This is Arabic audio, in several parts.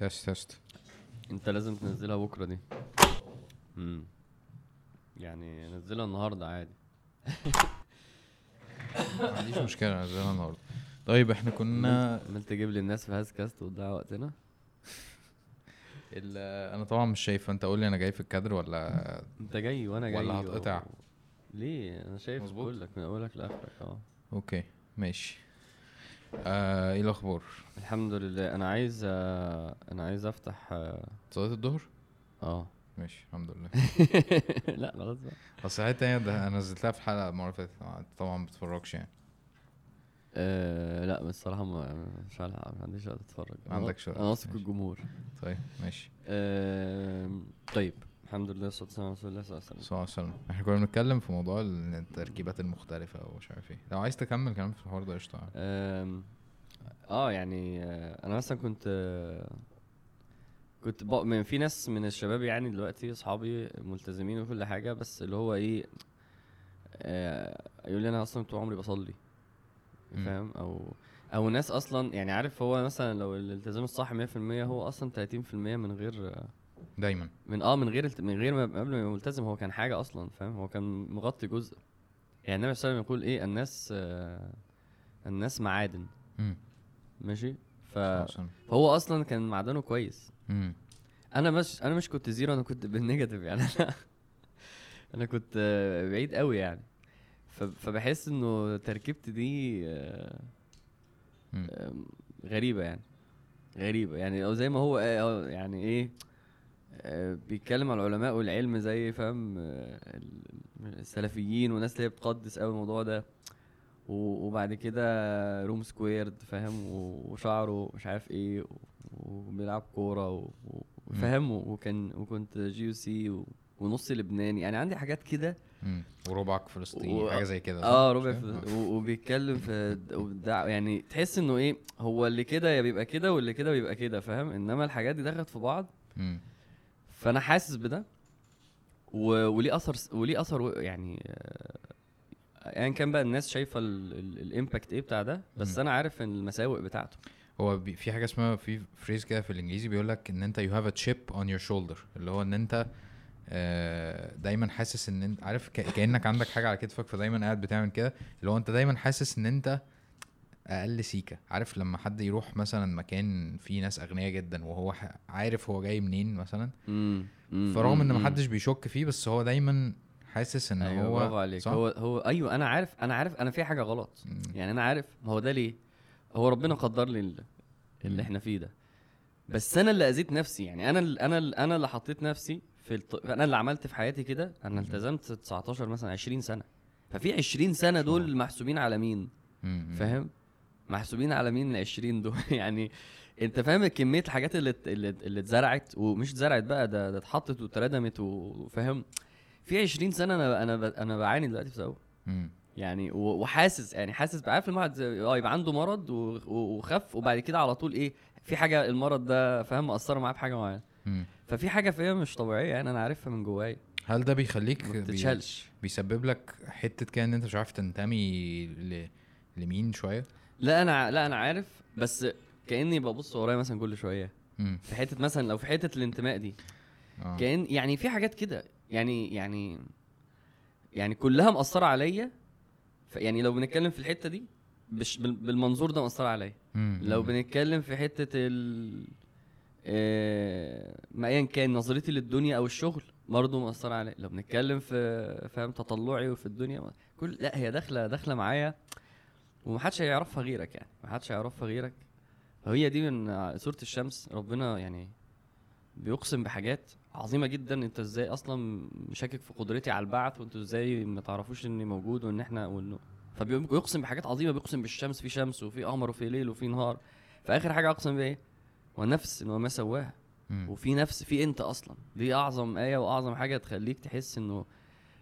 تست تست انت لازم تنزلها بكرة دي. امم يعني نزلها النهارده عادي. ما عنديش مشكلة انزلها النهارده. طيب إحنا كنا عمال تجيب لي الناس في هاز كاست وتضيع وقتنا؟ ال- أنا طبعا مش شايف أنت قول لي أنا جاي في الكادر ولا أنت جاي وأنا جاي ولا و- هتقطع؟ ليه؟ أنا شايف مظبوط. بقول لك من أولك لآخرك أه. أوكي ماشي. آه إيه الأخبار؟ الحمد لله. أنا عايز آه، أنا عايز أفتح آه صلاة الظهر؟ آه. ماشي الحمد لله. لا خلاص بقى. اصل حاجة تانية ده أنا نزلتها في حلقة المرة اللي فاتت آه، طبعا ما بتتفرجش يعني. آه لا بس الصراحة ما مش هلحق ما عنديش وقت أتفرج. ما عندكش وقت، أنا واثق ماشي. الجمهور. طيب ماشي. آم، طيب. الحمد لله والصلاة والسلام على رسول الله صلى الله عليه وسلم. صلى الله عليه وسلم. إحنا كنا بنتكلم في موضوع ال- التركيبات المختلفة ومش عارف إيه. لو عايز تكمل كلام في الحوار ده قشطة. آه يعني آه، أنا مثلا كنت آه، كنت بق... من في ناس من الشباب يعني دلوقتي أصحابي ملتزمين وكل حاجة بس اللي هو إيه آه، يقول لي أنا أصلا طول عمري بصلي. فاهم؟ أو أو ناس أصلا يعني عارف هو مثلا لو الالتزام الصح 100% هو أصلا 30% من غير دايما. من آه من غير الت- من غير ما قبل ما ملتزم هو كان حاجة أصلا فاهم؟ هو كان مغطي جزء. يعني النبي صلى الله عليه وسلم يقول إيه؟ الناس آه الناس معادن. امم ماشي؟ ف... فهو أصلا كان معدنه كويس. امم أنا مش أنا مش كنت zero أنا كنت بال negative يعني. أنا أنا كنت آه، بعيد قوي يعني. ف... فبحس إنه تركيبتي دي آه، مم. آم، غريبة يعني. غريبة يعني أو زي ما هو آه، آه، يعني إيه؟ آه، بيتكلم على العلماء والعلم زي فاهم ال- السلفيين والناس اللي هي بتقدس قوي الموضوع ده. وبعد كده روم سكويرد فاهم وشعره مش عارف إيه وبيلعب كورة وفاهم وكان وكنت جي يو سي ونص لبناني. يعني عندي حاجات كده. وربعك فلسطيني و- حاجة زي كده؟ آه ربع؟ في و- وبيتكلم في وبدع- يعني تحس إنه إيه هو اللي كده يا بيبقى كده واللي كده بيبقى كده فاهم؟ إنما الحاجات دي دخلت في بعض. فأنا حاسس بده و... وليه أثر وليه أثر يعني آه، ايا كان بقى الناس شايفة ال impact إيه بتاع ده بس. أنا عارف إن المساوئ بتاعته هو بي في حاجة اسمها في phrase كده في الإنجليزي بيقول لك إن أنت you have a chip on your shoulder اللي هو إن أنت آه، دايما حاسس إن أنت عارف كأنك عندك حاجة على كتفك فدايما قاعد بتعمل كده اللي هو أنت دايما حاسس إن أنت أقل سيكة. عارف لما حد يروح مثلا مكان فيه ناس أغنياء جدا وهو عارف هو جاي منين مثلا؟ فرغم إن محدش بيشك فيه بس هو دايما حاسس إن أيوه هو برافو عليك. صح؟ هو هو أيوه أنا عارف أنا عارف أنا في حاجة غلط. مم. يعني أنا عارف ما هو ده ليه؟ هو ربنا قدر لي ال- مم. اللي إحنا فيه ده. بس أنا اللي أذيت نفسي. يعني أنا ال- أنا ال- أنا اللي حطيت نفسي في الط... أنا اللي عملت في حياتي كده. أنا التزمت 19 مثلا 20 سنة. ففي 20 سنة. دول محسوبين على مين. فاهم؟ محسوبين على مين ال 20 دول؟ يعني انت فاهم كمية الحاجات اللي اللي, اللي اتزرعت ومش اتزرعت بقى ده ده اتحطت واتردمت وفاهم؟ في 20 سنة أنا أنا أنا بعاني دلوقتي بسببه. يعني وحاسس يعني حاسس عارف لما واحد زي- آه يبقى عنده مرض وخف وبعد كده على طول إيه في حاجة المرض ده فاهم؟ مأثرة معاه بحاجه معينة. مم. ففي حاجة فيا مش طبيعية يعني أنا عارفها من جوايا. هل ده بيخليك بي- بيسبب لك حتة كده إن أنت مش عارف تنتمي ل... لمين شوية؟ لا أنا لا أنا عارف بس كأني ببص ورايا مثلا كل شوية. امم في حتة مثلا لو في حتة الانتماء دي آه. كأن يعني في حاجات كده. يعني يعني يعني كلها مأثرة عليا. يعني لو بنتكلم في الحتة دي بش بال- بالمنظور ده مأثرة عليا. مم. لو مم. بنتكلم في حتة ال آه، ما ايا كان نظرتي للدنيا أو الشغل برضه مأثرة عليا. لو بنتكلم في فاهم تطلعي وفي الدنيا كل لا هي داخلة داخلة معايا. ومحدش هيعرفها غيرك يعني. محدش هيعرفها غيرك. هي دي من سورة الشمس. ربنا يعني بيقسم بحاجات عظيمة جدا. انت إزاي أصلا مشاكك في قدرتي على البعث وانتوا إزاي ما تعرفوش إني موجود وإن إحنا وإنه. فبيقسم بحاجات عظيمة. بيقسم بالشمس. في شمس وفي قمر وفي ليل وفي نهار. فآخر حاجة أقسم بايه والنفس إن هو ما سواها. وفي نفس في أنت أصلا. دي أعظم آية وأعظم حاجة تخليك تحس إنه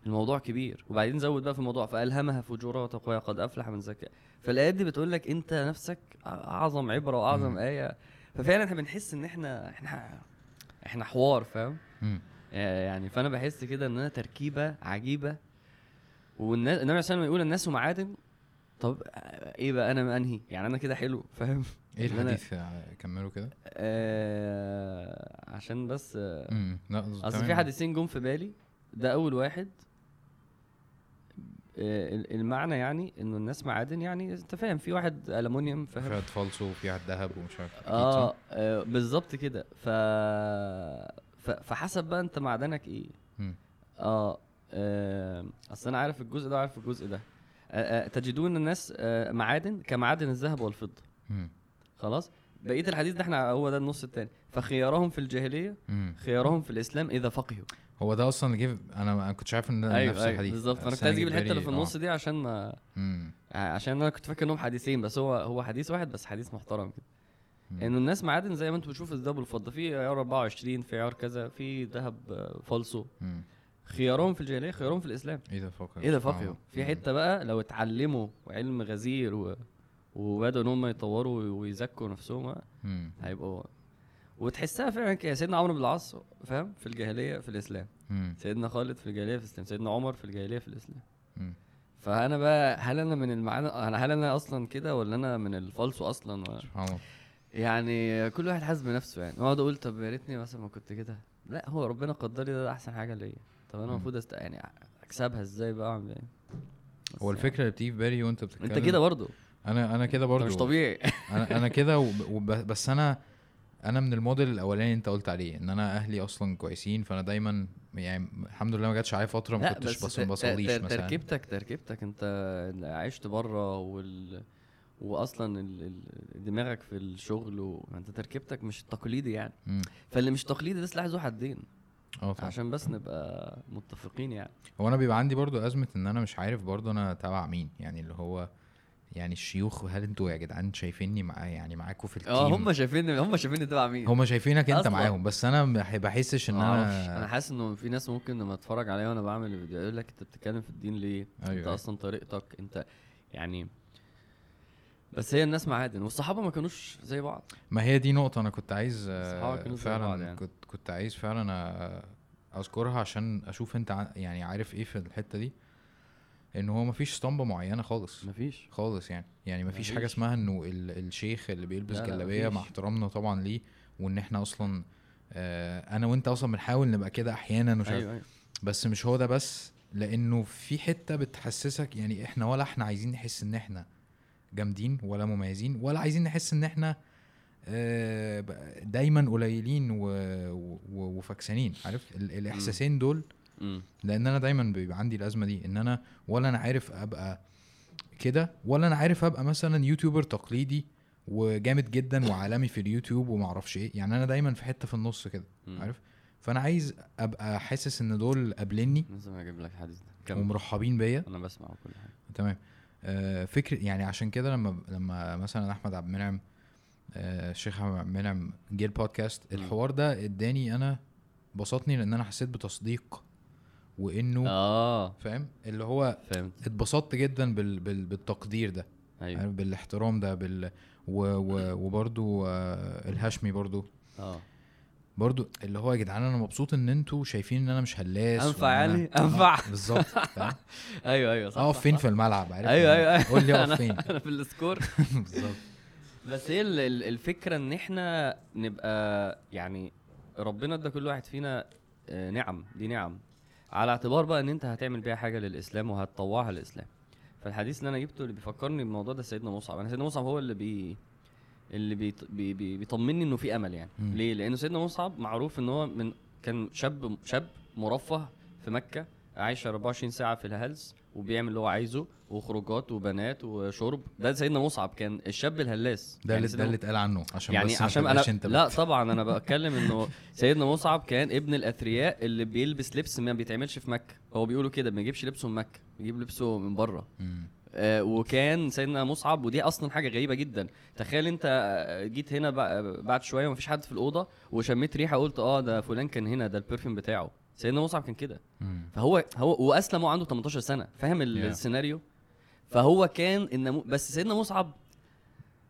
الموضوع كبير. وبعدين زود بقى في الموضوع فألهمها فجورها وتقواها قد أفلح من زكاها فالآيات دي بتقول لك أنت نفسك أعظم عبرة وأعظم مم. آية. ففعلا إحنا بنحس إن إحنا إحنا إحنا حوار فاهم؟ مم. يعني فأنا بحس كده إن أنا تركيبة عجيبة. والناس النبي صلى الله يقول الناس معادن. طب إيه بقى؟ أنا أنهي؟ يعني أنا كده حلو فاهم؟ إيه الحديث؟ كملوا كده. آه عشان بس آه، لا أصل. في حديثين جم في بالي. ده أول واحد. آه، المعنى يعني إنه الناس معادن يعني أنت فاهم في واحد ألمونيوم في فاهم واحد فالصو وفي واحد ذهب ومش عارف آه؟ آه بالظبط كده ف... ف فحسب بقى أنت معدنك إيه. آه, آه أصل أنا عارف الجزء ده وعارف الجزء ده آه آه تجدون الناس آه معادن كمعادن الذهب والفضة. خلاص بقية الحديث ده إحنا هو ده النص التاني فخيارهم في الجاهلية. خيارهم في الإسلام إذا فقهوا هو ده أصلا اللي جه أنا ما كنتش عارف إن ده أيوه نفس أيوه الحديث. بالظبط. فانا بس كنت عايز أجيب الحتة اللي في النص دي عشان ما مم. عشان أنا كنت فاكر انهم حديثين بس هو هو حديث واحد بس حديث محترم كده. إنه الناس معادن زي ما أنتم بتشوفوا الذهب والفضة. في عيار 24 في عيار كذا في ذهب آه، فالصو مم. خيارهم في الجاهلية خيارهم في الإسلام. إيه ده فقه إيه ده فقهوا في حتة بقى لو اتعلموا علم غزير و... وبدأوا إن هم يطوروا ويزكوا نفسهم مم. هيبقوا وتحسها فعلا كده. سيدنا عمرو بن العاص فاهم؟ في الجاهلية في الإسلام. مم. سيدنا خالد في الجاهلية في الإسلام. سيدنا عمر في الجاهلية في الإسلام. مم. فأنا بقى هل أنا من المعاني أنا هل أنا أصلا كده ولا أنا من الفالصو أصلا؟ و... سبحان الله. يعني كل واحد حاسس بنفسه يعني. أقعد أقول طب يا ريتني مثلا ما كنت كده. لا هو ربنا قدر لي ده, أحسن حاجة ليا. طب أنا. المفروض أست... يعني أكسبها إزاي بقى أعمل إيه؟ هو يعني. الفكرة اللي بتيجي في بالي وأنت بتتكلم انت كده برضه. أنا أنا كده برضو مش طبيعي. أنا أنا كده وب... وب... بس أنا أنا من الموديل الأولاني أنت قلت عليه إن أنا أهلي أصلا كويسين فأنا دايما يعني الحمد لله ما جاتش عليا فترة ما كنتش بس بصليش مثلا تركيبتك تركيبتك أنت عشت بره وال واصلا. دماغك في الشغل وانت تركيبتك مش تقليدي يعني مم. فاللي مش تقليدي ده سلاح ذو حدين آه عشان بس نبقى متفقين يعني هو أنا بيبقى عندي برضو أزمة إن أنا مش عارف برضو أنا تبع مين يعني اللي هو يعني الشيوخ هل أنتوا يا جدعان شايفيني مع يعني معاكم في التيم آه هم شايفين هم شايفيني تبع مين؟ هم شايفينك انت أصلاً. معاهم بس أنا ما بحسش إن ما أعرفش أنا أنا حاسس إنه في ناس ممكن لما أتفرج عليا وأنا بعمل الفيديو يقول لك أنت بتتكلم في الدين ليه؟ أيوة، انت. أصلا طريقتك أنت يعني بس هي الناس معادن والصحابة ما كانوش زي بعض. ما هي دي نقطة أنا كنت عايز آه، فعلا يعني. كنت كنت عايز فعلا آه، أذكرها عشان أشوف أنت ع- يعني عارف إيه في الحتة دي. إن هو مفيش اسطمبة معينة خالص. مفيش. خالص يعني. يعني مفيش حاجة مفيش. اسمها إنه ال- الشيخ اللي بيلبس لا، لا، جلابية مع. احترامنا طبعا ليه وإن إحنا أصلا آه، أنا وأنت أصلا بنحاول نبقى كده أحيانا ومش عارف أيوه أيوه. بس مش هو ده بس لأنه في حتة بتحسسك يعني إحنا ولا إحنا عايزين نحس إن إحنا جامدين ولا مميزين ولا عايزين نحس إن إحنا آه، دايما قليلين وفكسانين عارف؟ ال- الإحساسين دول مم. لأن أنا دايما بيبقى عندي الأزمة دي إن أنا ولا أنا عارف أبقى كده ولا أنا عارف أبقى مثلا يوتيوبر تقليدي وجامد جدا وعالمي في اليوتيوب وما أعرفش إيه يعني أنا دايما في حتة في النص كده. عارف فأنا عايز أبقى حاسس إن دول قابليني لازم أجيب لك الحديث ده ومرحبين بيا أنا بسمع كل حاجة تمام آه فكر يعني عشان كده لما لما مثلا أحمد عبد المنعم آه الشيخ أحمد عبد المنعم جه البودكاست. الحوار ده اداني أنا بسطني لأن أنا حسيت بتصديق وإنه آه. فاهم؟ اللي هو فهمت. اتبسطت جدا بال بال بالتقدير ده. أيوه. عارف بالاحترام ده بال و و وبرضو آه الهاشمي برضو. آه. برضو اللي هو يا جدعان أنا مبسوط إن أنتوا شايفين إن أنا مش هلاس أنفع يعني؟ آه، أنفع. بالظبط فاهم؟ أيوه أيوه صح أقف فين. في الملعب؟ عارف أيوه يعني. أيوه قول لي أقف فين. أنا في السكور. بالظبط. بس هي ال- ال- الفكرة إن إحنا نبقى يعني ربنا ادى كل واحد فينا آه، نعم دي نعم. على اعتبار بقى إن أنت هتعمل بيها حاجة للإسلام وهتطوعها للإسلام. فالحديث اللي أنا جبته اللي بيفكرني بالموضوع ده سيدنا مصعب. أنا سيدنا مصعب هو اللي بي اللي بيط... بي... بي... بيطمني إنه في أمل يعني. مم. ليه؟ لأنه سيدنا مصعب معروف إن هو من كان شاب شاب مرفه في مكة. عايش 24 ساعة في الهلس وبيعمل اللي هو عايزه وخروجات وبنات وشرب. ده سيدنا مصعب كان الشاب الهلاس. ده يعني اللي سيدنا ده اللي اتقال عنه عشان يعني بس عشان أنا أنت لا طبعا أنا بتكلم إنه سيدنا مصعب كان ابن الأثرياء اللي بيلبس لبس ما بيتعملش في مكة. هو بيقولوا كده ما بيجيبش لبسه من مكة بيجيب لبسه من بره. آه وكان سيدنا مصعب ودي أصلا حاجة غريبة جدا. تخيل أنت آه، جيت هنا بع- بعد شوية ومفيش حد في الأوضة وشميت ريحة قلت آه ده فلان كان هنا ده البرفيوم بتاعه. سيدنا مصعب كان كده. فهو هو وأسلم وهو عنده 18 سنة فاهم. السيناريو؟ فهو كان النمو... بس سيدنا مصعب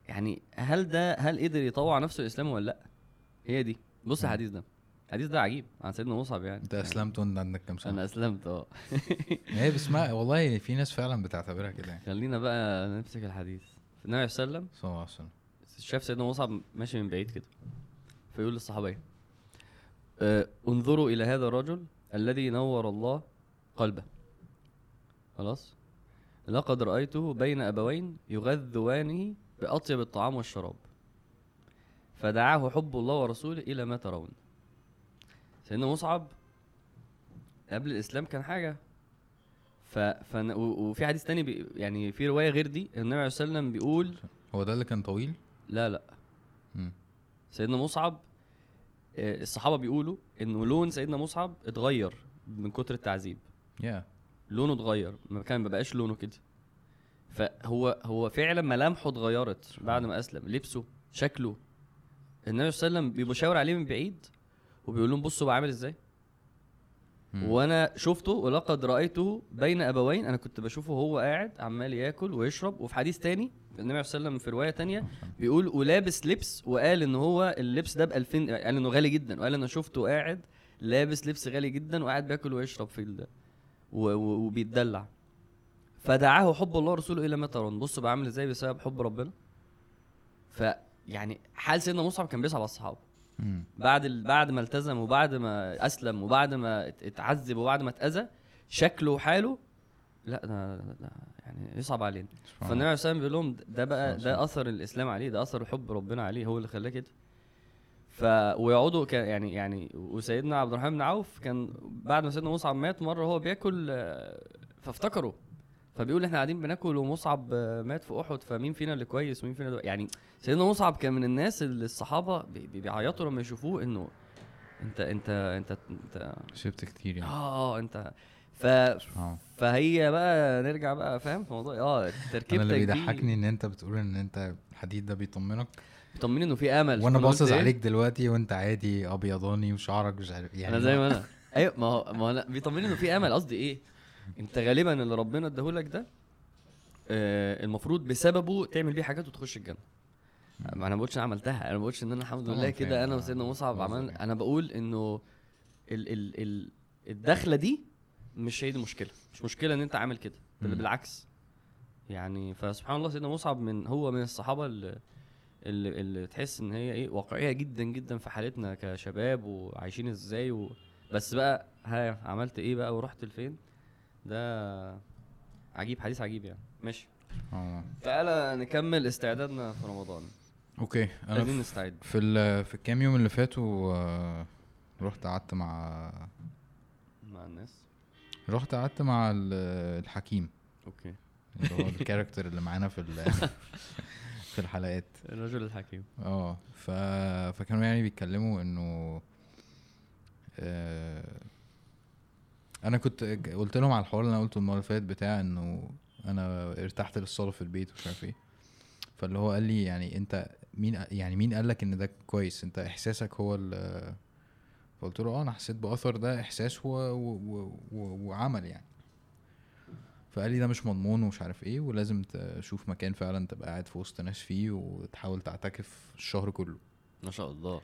يعني هل ده هل قدر يطوع نفسه الإسلام ولا لأ؟ هي دي. بص. الحديث ده. الحديث ده عجيب عن سيدنا مصعب يعني. أنت أسلمت وأنت عندك كام سنة؟ أنا أسلمت آه. هي بسمع والله في ناس فعلا بتعتبرها كده يعني. خلينا بقى نمسك الحديث. النبي صلى الله عليه وسلم صلى الله عليه وسلم. شاف سيدنا مصعب ماشي من بعيد كده. فيقول للصحابيه آه، انظروا إلى هذا الرجل الذي نور الله قلبه. خلاص؟ لقد رأيته بين أبوين يغذوانه بأطيب الطعام والشراب. فدعاه حب الله ورسوله إلى ما ترون. سيدنا مصعب قبل الإسلام كان حاجة. ف... ف... وفي حديث تاني بي... يعني في رواية غير دي النبي عليه الصلاة والسلام بيقول هو ده اللي كان طويل؟ لا لا. مم. سيدنا مصعب الصحابة بيقولوا إنه لون سيدنا مصعب اتغير من كتر التعذيب. يا لونه اتغير ما كان ما بقاش لونه كده. فهو هو فعلا ملامحه اتغيرت بعد ما أسلم. لبسه شكله. النبي صلى الله عليه وسلم بيبقى شاور عليه من بعيد وبيقول لهم بصوا بقى عامل إزاي؟ وأنا شفته ولقد رأيته بين أبوين أنا كنت بشوفه وهو قاعد عمال ياكل ويشرب وفي حديث تاني النبي صلى الله عليه وسلم في رواية تانية بيقول ولابس لبس وقال إن هو اللبس ده ب 2000 قال إنه غالي جدا وقال أنا شفته قاعد لابس لبس غالي جدا وقاعد بياكل ويشرب في. و... وبيتدلع فدعاه حب الله ورسوله إلى ما ترون بصوا بقى عامل إزاي بسبب حب ربنا فيعني حال سيدنا مصعب كان بيصعب على الصحابة. بعد ال... بعد ما التزم وبعد ما أسلم وبعد ما ات- اتعذب وبعد ما اتأذى شكله وحاله لا ده, ده يعني يصعب علينا. فالنبي عليه الصلاة والسلام بيقول لهم ده بقى ده أثر الإسلام عليه ده أثر حب ربنا عليه هو اللي خلاه كده. ف ويقعدوا ك... يعني يعني وسيدنا عبد الرحمن بن عوف كان بعد ما سيدنا مصعب مات مرة هو بياكل آه، فافتكروا. فبيقول إحنا قاعدين بناكل ومصعب آه، مات في أحد فمين فينا اللي كويس ومين فينا اللي... يعني سيدنا مصعب كان من الناس اللي الصحابة بي- بي- بيعيطوا لما يشوفوه إنه أنت أنت أنت أنت شفت كتير يعني. آه أنت ف الله. فهي بقى نرجع بقى فاهم؟ في موضوع آه أنا تركيبتك اللي بيضحكني إن أنت بتقول إن أنت الحديد ده بيطمنك. طمني إنه في أمل. وأنا باصص إيه؟ عليك دلوقتي وأنت عادي أبيضاني وشعرك مش عارف يعني أنا زي ما أنا. أيوه ما هو ما هو أنا بيطمني إنه في أمل. قصدي إيه؟ انت غالبا اللي ربنا اداهولك ده آه المفروض بسببه تعمل بيه حاجات وتخش الجنة ما أنا ما بقولش أنا عملتها أنا ما بقولش إن أنا الحمد لله كده. أنا وسيدنا مصعب عملنا يعني. أنا بقول إنه ال ال ال الدخلة دي مش هي دي المشكلة مش مشكلة إن أنت عامل كده بل. بالعكس يعني فسبحان الله سيدنا مصعب من هو من الصحابة اللي اللي, اللي تحس إن هي إيه واقعية جدا جدا في حالتنا كشباب وعايشين إزاي و... بس بقى ها عملت إيه بقى ورحت لفين ده عجيب حديث عجيب يعني. ماشي. آه. تعالى نكمل استعدادنا في رمضان. أوكي. أنا في- نستعد. في ال في الكام يوم اللي فاتوا آه، رحت قعدت مع مع الناس. رحت قعدت مع ال- الحكيم. أوكي. اللي هو ال character اللي معانا في ال- في الحلقات. الرجل الحكيم. آه. ف... فكانوا يعني بيتكلموا إنه آه أنا كنت قلت لهم على الحوار اللي أنا قلته المرة اللي فاتت بتاع إنه أنا ارتحت للصلاة في البيت ومش عارف إيه. فاللي هو قال لي يعني أنت مين يعني مين قال لك إن ده كويس؟ أنت إحساسك هو ال فقلت له آه أنا حسيت بأثر ده إحساس. و... و... و... وعمل يعني. فقال لي ده مش مضمون ومش عارف إيه ولازم تشوف مكان فعلا تبقى قاعد في وسط ناس فيه وتحاول تعتكف الشهر كله. ما شاء الله.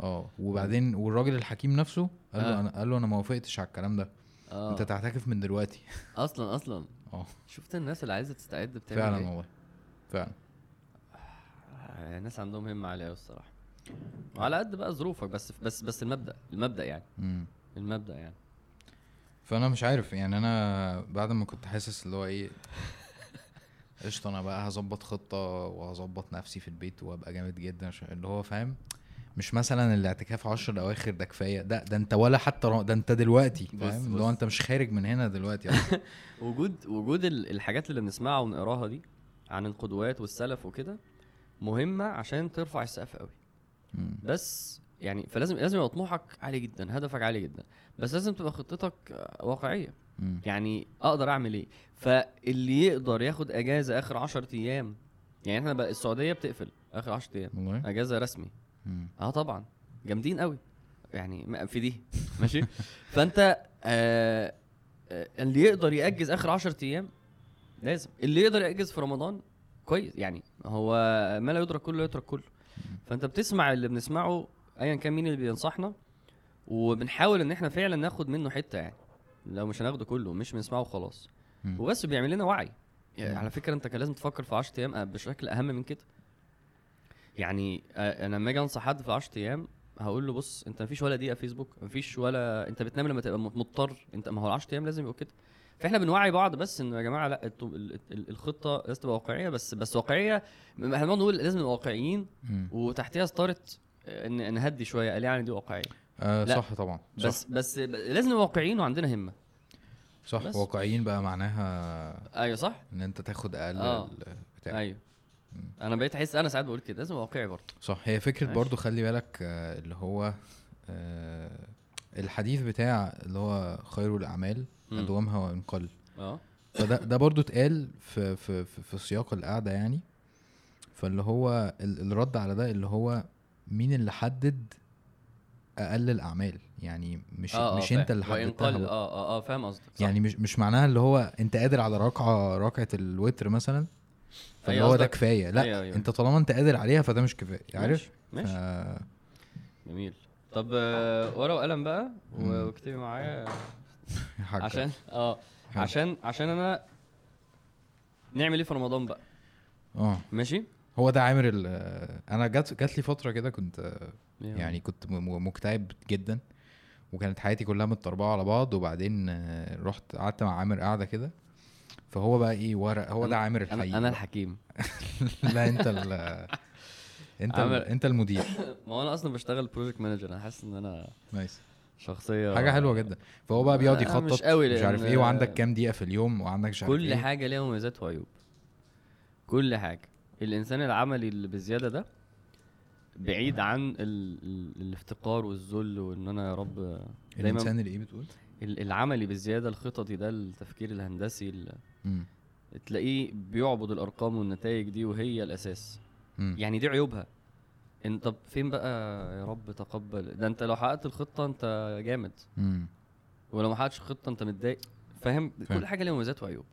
آه وبعدين والراجل الحكيم نفسه قال له آه. أنا قال له أنا ما وافقتش على الكلام ده. آه. انت تعتكف من دلوقتي. أصلا أصلا. آه. شفت الناس اللي عايزة تستعد بتعمل فعلا إيه؟ والله. فعلا. آه، الناس عندهم همة عالية قوي الصراحة. وعلى قد بقى ظروفك بس بس بس المبدأ المبدأ يعني. امم المبدأ يعني. فأنا مش عارف يعني أنا بعد ما كنت حاسس اللي هو إيه قشطة أنا بقى هظبط خطة وهظبط نفسي في البيت وأبقى جامد جدا اللي هو فاهم؟ مش مثلا الاعتكاف عشر الأواخر ده كفاية. ده ده انت ولا حتى ده انت دلوقتي فاهم؟ بص. انت مش خارج من هنا دلوقتي أصلا. وجود وجود ال- الحاجات اللي بنسمعها ونقراها دي عن القدوات والسلف وكده مهمة عشان ترفع السقف قوي. بس يعني فلازم لازم يبقى طموحك عالي جدا هدفك عالي جدا. بس لازم تبقى خطتك واقعية. يعني أقدر أعمل إيه؟ فاللي يقدر ياخد إجازة آخر 10 أيام يعني إحنا بقى السعودية بتقفل آخر 10 أيام. إجازة رسمي. آه طبعا. جامدين قوي. يعني في دي. ماشي. فأنت آه آه، اللي يقدر يأجز آخر 10 أيام لازم. اللي يقدر يأجز في رمضان كويس. يعني هو ما لا يدرك كله يترك كله. فأنت بتسمع اللي بنسمعه ايا كان مين اللي بينصحنا وبنحاول إن إحنا فعلا ناخد منه حتة يعني. لو مش هناخده كله مش بنسمعه وخلاص. وبس بيعمل لنا وعي. يعني. على فكرة أنت كان لازم تفكر في 10 أيام بشكل أهم من كده. يعني آه، أنا لما أجي أنصح حد في 10 أيام هقول له بص أنت مفيش ولا دقيقة فيسبوك مفيش ولا أنت بتنام لما تبقى مضطر أنت ما هو ال 10 أيام لازم يبقوا كده فإحنا بنوعي بعض بس إنه يا جماعة لأ الخطة لازم تبقى واقعية بس بس واقعية إحنا بنقعد نقول لازم نبقى واقعيين. وتحتيها ستارت ان نهدي شوية قال يعني دي واقعية آه لأ. صح طبعا صح بس بس لازم نبقى واقعيين وعندنا همة صح بس. واقعيين بقى معناها أيوه صح إن أنت تاخد أقل آه. بتاع أيوه أنا بقيت احس أنا ساعات بقول كده لازم واقعي برضه صح هي فكرة ماشي. برضو خلي بالك آه، اللي هو آه، الحديث بتاع اللي هو خير الأعمال مم. أدومها وإن قل آه فده ده برضو اتقال في في في, في سياق القعدة يعني فاللي هو ال- الرد على ده اللي هو مين اللي حدد أقل الأعمال يعني مش آه مش آه، أنت اللي حددتها. آه آه آه فاهم قصدك. يعني مش مش معناها اللي هو أنت قادر على ركعة ركعة الوتر مثلا فاللي أيوة هو ده. كفاية لا أيوة، أيوة. أنت طالما أنت قادر عليها فده مش كفاية عارف ماشي ف- جميل طب ورقة وقلم بقى. واكتبي معايا. عشان آه. عشان عشان أنا نعمل إيه في رمضان بقى آه ماشي هو ده عامر أنا جات جات لي فترة كده كنت يعني كنت مكتئب جدا وكانت حياتي كلها متطربعة على بعض وبعدين آه، رحت قعدت مع عامر قاعدة كده فهو بقى إيه ورق هو ده عامر الحقيقي أنا. الحكيم. لا أنت ال أنت ال عامر- أنت المدير. ما هو أنا أصلا بشتغل project manager أنا حاسس إن أنا nice. شخصية حاجة حلوة جدا. فهو بقى بيقعد يخطط مش قوي مش عارف إيه وعندك كام دقيقة في اليوم وعندك مش عارف كل إيه. حاجة ليها مميزات وعيوب. كل حاجة. الإنسان العملي اللي بزيادة ده بعيد عن ال... ال... الافتقار والذل وإن أنا يا رب دايما الانسان اللي إيه بتقول؟ العملي بالزياده الخططي ده التفكير الهندسي. تلاقيه بيعبد الأرقام والنتائج دي وهي الأساس مم. يعني دي عيوبها انت طب فين بقى يا رب تقبل ده أنت لو حققت الخطة أنت جامد مم. ولو ما حققتش الخطة أنت متضايق فاهم. كل حاجة ليها مميزات وعيوب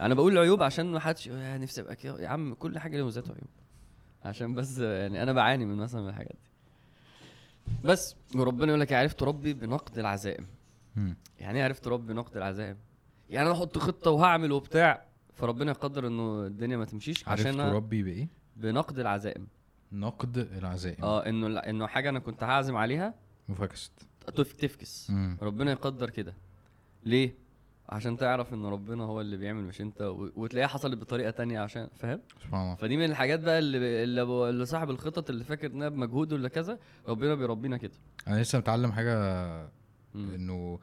أنا بقول عيوب عشان ما حدش نفسي أبقى كده يا عم كل حاجة ليها مميزات وعيوب عشان بس يعني أنا بعاني من مثلا من الحاجات دي بس وربنا يقول لك عرفت تربي بنقد العزائم. يعني إيه عرفت تربي بنقد العزائم يعني أنا أحط خطة وهعمل وبتاع فربنا يقدر إنه الدنيا ما تمشيش عرفت عشان أنا تربي بإيه؟ بنقد العزائم نقد العزائم آه إنه إنه حاجة أنا كنت هعزم عليها مفاكست تف- تفكس. مم. ربنا يقدر كده. ليه؟ عشان تعرف إن ربنا هو اللي بيعمل مش أنت و- وتلاقيها حصلت بطريقة تانية عشان فاهم؟ سبحان الله. فدي من الحاجات بقى اللي اللي, اللي صاحب الخطط اللي فاكر إنها بمجهود ولا كذا ربنا بيربينا كده. أنا لسه متعلم حاجة. إنه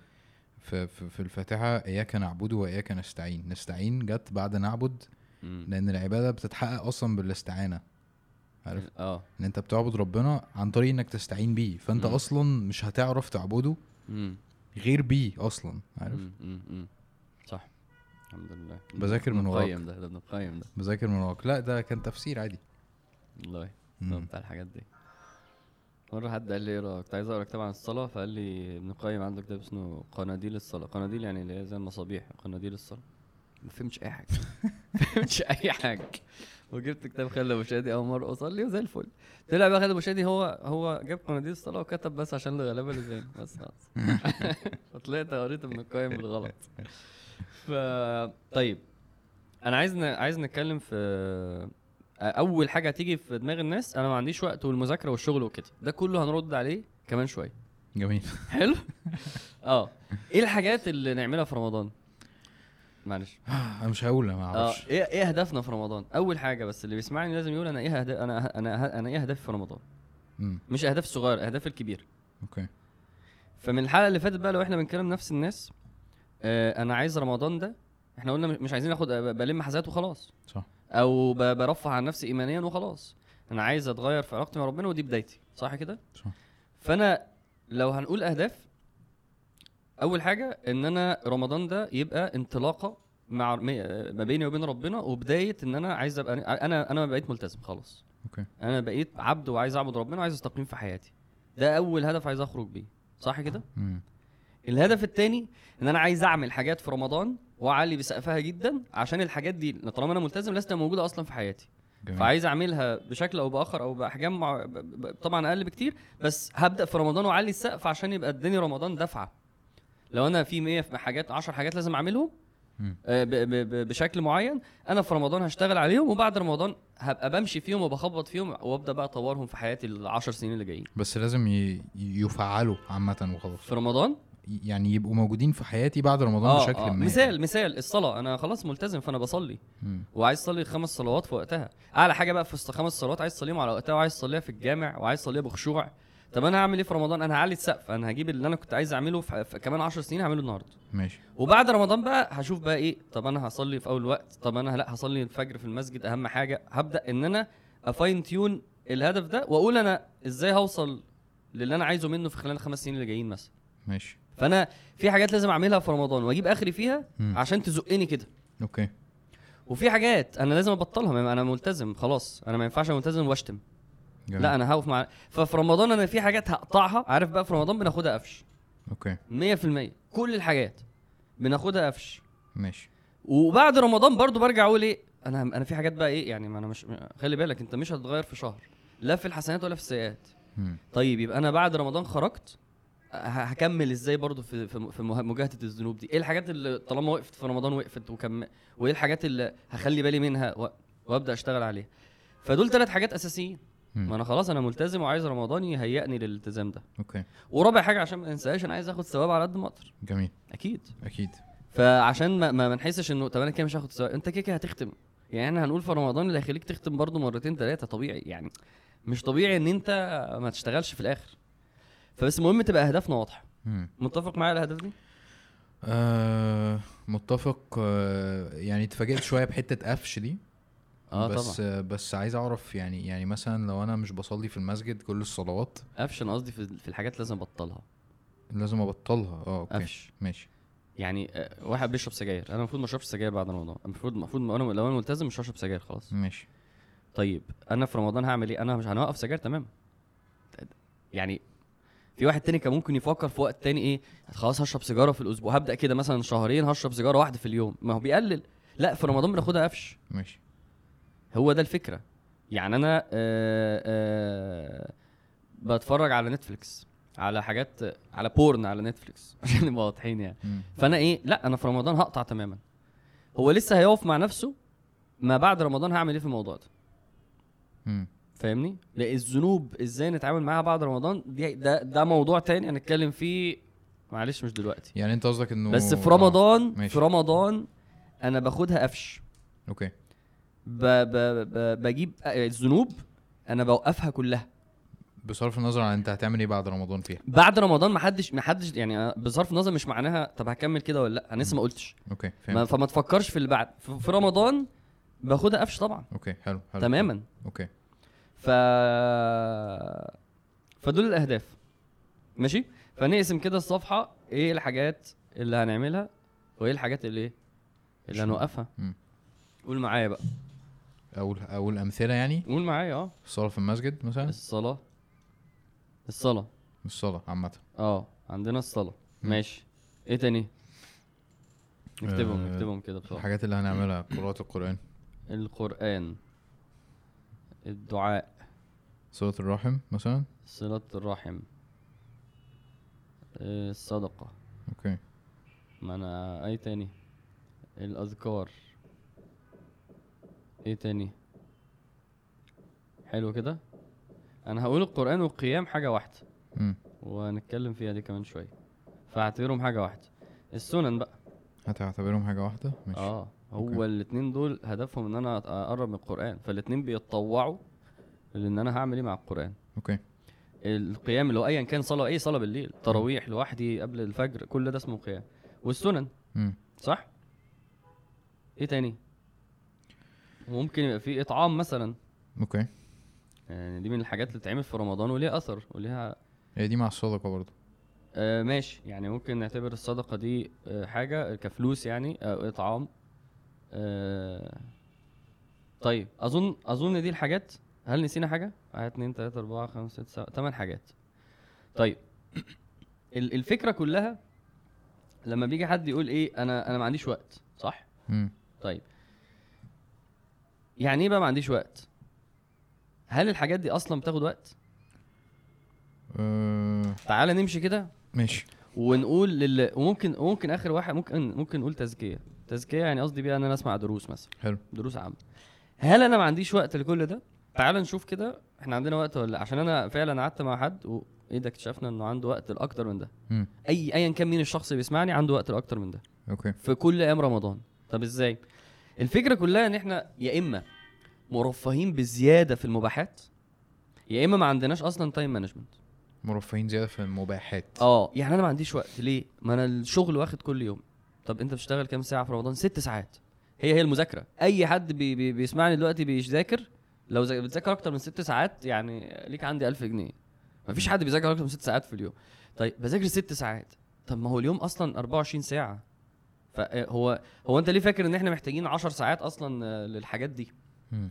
في, في, الفاتحة إياك نعبد وإياك نستعين. نستعين جت بعد نعبد. لأن العبادة بتتحقق أصلا بالاستعانة. عارف؟ آه. إن أنت بتعبد ربنا عن طريق إنك تستعين بيه. فأنت مم. أصلا مش هتعرف تعبده مم. غير بيه أصلا. عارف؟ مم. مم. صح. الحمد لله. بذاكر من وراك. ده ده ابن القيم ده. بذاكر من وراك. لا ده كان تفسير عادي. والله. بتاع الحاجات دي. مرة حد قال لي اقرا كنت عايز أقرأ كتاب عن الصلاة فقال لي ابن القيم عنده كتاب اسمه قناديل الصلاة. قناديل يعني اللي هي زي المصابيح قناديل الصلاة. ما فهمتش أي حاجة. ما فهمتش أي حاجة. وجبت كتاب خالد أبو شادي أول مرة أصلي وزي الفل. طلع بقى خالد أبو شادي هو هو جاب قناديل الصلاة وكتب بس عشان الغلابة اللي زينا بس خلاص. فطلعت قريت ابن القيم بالغلط. ف طيب أنا عايز ن... عايز نتكلم في أول حاجة هتيجي في دماغ الناس أنا ما عنديش وقت والمذاكرة والشغل وكده. ده كله هنرد عليه كمان شوية. جميل. حلو؟ آه. إيه الحاجات اللي نعملها في رمضان؟ معلش. أنا مش هقول أنا ما أعرفش. إيه إيه أهدافنا في رمضان؟ أول حاجة بس اللي بيسمعني لازم يقول أنا إيه أهداف أنا أنا أنا إيه أهدافي في رمضان؟ مم. مش أهداف صغيرة أهداف الكبير. أوكي. فمن الحلقة اللي فاتت بقى لو إحنا بنكلم نفس الناس آه أنا عايز رمضان ده إحنا قلنا مش عايزين ناخد بلم حاجات وخلاص. صح. أو ب- برفه عن نفسي ايمانيا وخلاص. أنا عايز أتغير في علاقتي مع ربنا ودي بدايتي. صح كده؟ فأنا لو هنقول أهداف أول حاجة إن أنا رمضان ده يبقى انطلاقة مع ما بيني وبين ربنا وبداية إن أنا عايز أبقى أنا أنا بقيت ملتزم خلاص. أوكي. أنا بقيت عبد وعايز أعبد ربنا وعايز أستقيم في حياتي. ده أول هدف عايز أخرج بيه. صح كده. الهدف التاني إن أنا عايز أعمل حاجات في رمضان وأعلي بسقفها جدا عشان الحاجات دي طالما أنا ملتزم لازم تبقى موجودة أصلا في حياتي. جميل. فعايز أعملها بشكل أو بآخر أو بأحجام مع... طبعا أقل بكتير بس هبدأ في رمضان وأعلي السقف عشان يبقى اداني رمضان دفعه لو أنا في 100 في حاجات 10 حاجات لازم أعملهم. آه، ب- ب- بشكل معين أنا في رمضان هشتغل عليهم وبعد رمضان هبقى بمشي فيهم وبخبط فيهم وأبدأ بقى أطورهم في حياتي العشر سنين اللي جايين. بس لازم ي... يفعلوا عامة وخلاص. في رمضان يعني يبقوا موجودين في حياتي بعد رمضان آه بشكل آه. ما. مثال مثال الصلاة. أنا خلاص ملتزم فأنا بصلي. مم. وعايز أصلي خمس صلوات في وقتها. أعلى حاجة بقى في الص- خمس صلوات عايز تصليهم على وقتها وعايز تصليها في الجامع وعايز تصليها بخشوع. طب أنا هعمل إيه في رمضان؟ أنا هعلي السقف. أنا هجيب اللي أنا كنت عايز أعمله في, في كمان 10 سنين هعمله النهارده. ماشي. وبعد رمضان بقى هشوف بقى إيه؟ طب أنا هصلي في أول وقت. طب أنا لأ هصلي الفجر في المسجد أهم حاجة. هبدأ إن أنا أ fine tune الهدف ده وأقول أنا إزاي هوصل للي أنا عايزه منه في خلال الخمس سنين اللي جايين مثلا. ماشي. فأنا في حاجات لازم أعملها في رمضان وأجيب آخري فيها مم. عشان تزقني كده. okay. وفي حاجات أنا لازم أبطلها أنا ملتزم خلاص. أنا ما ينفعش ملتزم وأشتم. جميل. لا أنا هقف مع ففي رمضان أنا في حاجات هقطعها. عارف بقى في رمضان بناخدها قفش. okay. 100% كل الحاجات بناخدها قفش. ماشي. وبعد رمضان برضو برجع أقول إيه؟ أنا أنا في حاجات بقى إيه؟ يعني ما أنا مش خلي بالك أنت مش هتتغير في شهر. لا في الحسنات ولا في السيئات. طيب يبقى أنا بعد رمضان خرجت هكمل إزاي برضو في في مجاهده الذنوب دي؟ إيه الحاجات اللي طالما وقفت في رمضان وقفت وكم وايه الحاجات اللي هخلي بالي منها. وأبدأ أشتغل عليها؟ فدول ثلاث حاجات أساسيين. ما أنا خلاص أنا ملتزم وعايز رمضان يهيئني للالتزام ده. أوكي. ورابع حاجة عشان ما انساهاش أنا عايز آخد ثواب على قد ما أقدر. جميل. أكيد. أكيد. فعشان ما ما ما نحسش إنه طب أنا كده مش هاخد ثواب أنت كده كده هتختم. يعني إحنا هنقول في رمضان اللي هيخليك تختم برضه مرتين ثلاثة طبيعي. يعني مش طبيعي إن أنت ما تشتغلش في الآخر. فبس المهم تبقى اهدافنا واضحة. متفق معايا الاهداف دي؟ آه متفق آه يعني اتفاجئت شوية بحتة قفش دي. آه بس طبعا. آه بس عايز أعرف يعني يعني مثلا لو أنا مش بصلي في المسجد كل الصلوات. قفش أنا قصدي في في الحاجات لازم أبطلها. لازم أبطلها. آه أوكي. قفش. ماشي. يعني آه، واحد بيشرب سجاير. أنا المفروض ما أشربش سجاير بعد رمضان. المفروض المفروض أنا لو أنا ملتزم مش هشرب سجاير خلاص. ماشي. طيب أنا في رمضان هعمل إيه؟ أنا مش هنوقف سجاير تمام. يعني في واحد تاني كان ممكن يفكر في وقت تاني إيه خلاص هشرب سيجارة في الأسبوع هبدأ كده مثلا شهرين هشرب سيجارة واحدة في اليوم. ما هو بيقلل. لا في رمضان بناخدها قفش. ماشي. هو ده الفكرة. يعني أنا آه آه بتفرج على نتفليكس على حاجات على porn على نتفليكس عشان نبقى واضحين يعني. فأنا إيه لا أنا في رمضان هقطع تماما. هو لسه هيقف مع نفسه ما بعد رمضان هعمل إيه في الموضوع ده؟ مم. فاهمني؟ لا الذنوب إزاي نتعامل معاها بعد رمضان؟ دي ده ده موضوع تاني هنتكلم فيه معلش مش دلوقتي. يعني انت قصدك انه بس في آه، رمضان ماشي. في رمضان أنا باخدها قفش. okay. ب ب ب بجيب الذنوب أنا بوقفها كلها. بصرف النظر عن انت هتعمل إيه بعد رمضان فيها. بعد رمضان ما حدش ما حدش يعني أنا بصرف النظر مش معناها طب هكمل كده ولا لأ؟ أنا لسه ما قلتش. okay ما فهمت فما تفكرش في اللي بعد. في في رمضان باخدها قفش طبعا. okay حلو حلو. تماما. okay. ف فدول الأهداف. ماشي؟ فنقسم كده الصفحة إيه الحاجات اللي هنعملها وإيه الحاجات اللي إيه؟ اللي هنوقفها. مم. قول معايا بقى. أول أول أمثلة يعني؟ قول معايا آه. الصلاة في المسجد مثلا؟ الصلاة. الصلاة. الصلاة عامة. آه عندنا الصلاة. ماشي. إيه تاني؟ نكتبهم آه، نكتبهم كده بصراحه الحاجات اللي هنعملها قراءة القرآن. القرآن. الدعاء. صلة الرحم مثلا؟ صلة الرحم. آه، الصدقة. okay. ما أنا أي تاني؟ الأذكار. إيه تاني؟ حلو كده؟ أنا هقول القرآن والقيام حاجة واحدة. امم وهنتكلم فيها دي كمان شوية. فاعتبرهم حاجة واحدة. السنن بقى. هتعتبرهم حاجة واحدة؟ ماشي. آه هو. الاتنين دول هدفهم إن أنا أقرب من القرآن. فالاتنين بيتطوعوا لأن أنا هعمل إيه مع القرآن؟ okay. القيام اللي هو ايا كان صلاة أي صلاة بالليل تراويح لوحدي قبل الفجر كل ده اسمه قيام. والسنن. امم صح؟ إيه تاني؟ ممكن يبقى في إطعام مثلا. أوكي. يعني دي من الحاجات اللي بتتعمل في رمضان وليها أثر وليها هي دي مع الصدقة برضه. آه ماشي. يعني ممكن نعتبر الصدقة دي آه حاجة كفلوس يعني أو إطعام. آه طيب أظن أظن دي الحاجات. هل نسينا حاجة؟ واحد اتنين تلاتة اربعة خمسة ستة سبعة تمن حاجات. طيب. ال- الفكرة كلها لما بيجي حد يقول إيه أنا أنا ما عنديش وقت صح؟ امم طيب. يعني إيه بقى ما عنديش وقت؟ هل الحاجات دي أصلا بتاخد وقت؟ أه. تعالى نمشي كده. ماشي. ونقول لل... وممكن وممكن آخر واحد ممكن ممكن نقول تزكية. تزكية يعني قصدي بيها إن أنا أسمع دروس مثلا. حلو. دروس عامة. هل أنا ما عنديش وقت لكل ده؟ تعال نشوف كده إحنا عندنا وقت ولا لأ؟ عشان أنا فعلا قعدت مع حد وايه ده اكتشفنا إنه عنده وقت لأكتر من ده. أي ايا كان مين الشخص اللي بيسمعني عنده وقت لأكتر من ده. okay. في كل أيام رمضان. طب إزاي؟ الفكرة كلها إن إحنا يا إما مرفهين بزيادة في المباحات يا إما ما عندناش أصلا time management مرفهين زيادة في المباحات. آه يعني أنا ما عنديش وقت. ليه؟ ما أنا الشغل واخد كل يوم. طب أنت بتشتغل كام ساعة في رمضان؟ ست ساعات. هي هي المذاكرة. أي حد بي بي بيسمعني دلوقتي بيذاكر لو بتذاكر أكتر من ست ساعات يعني ليك عندي ألف جنيه. مفيش حد بيذاكر أكتر من ست ساعات في اليوم. طيب بذاكر ست ساعات. طب ما هو اليوم أصلا 24 ساعة. فهو هو أنت ليه فاكر إن إحنا محتاجين 10 ساعات أصلا آه، للحاجات دي.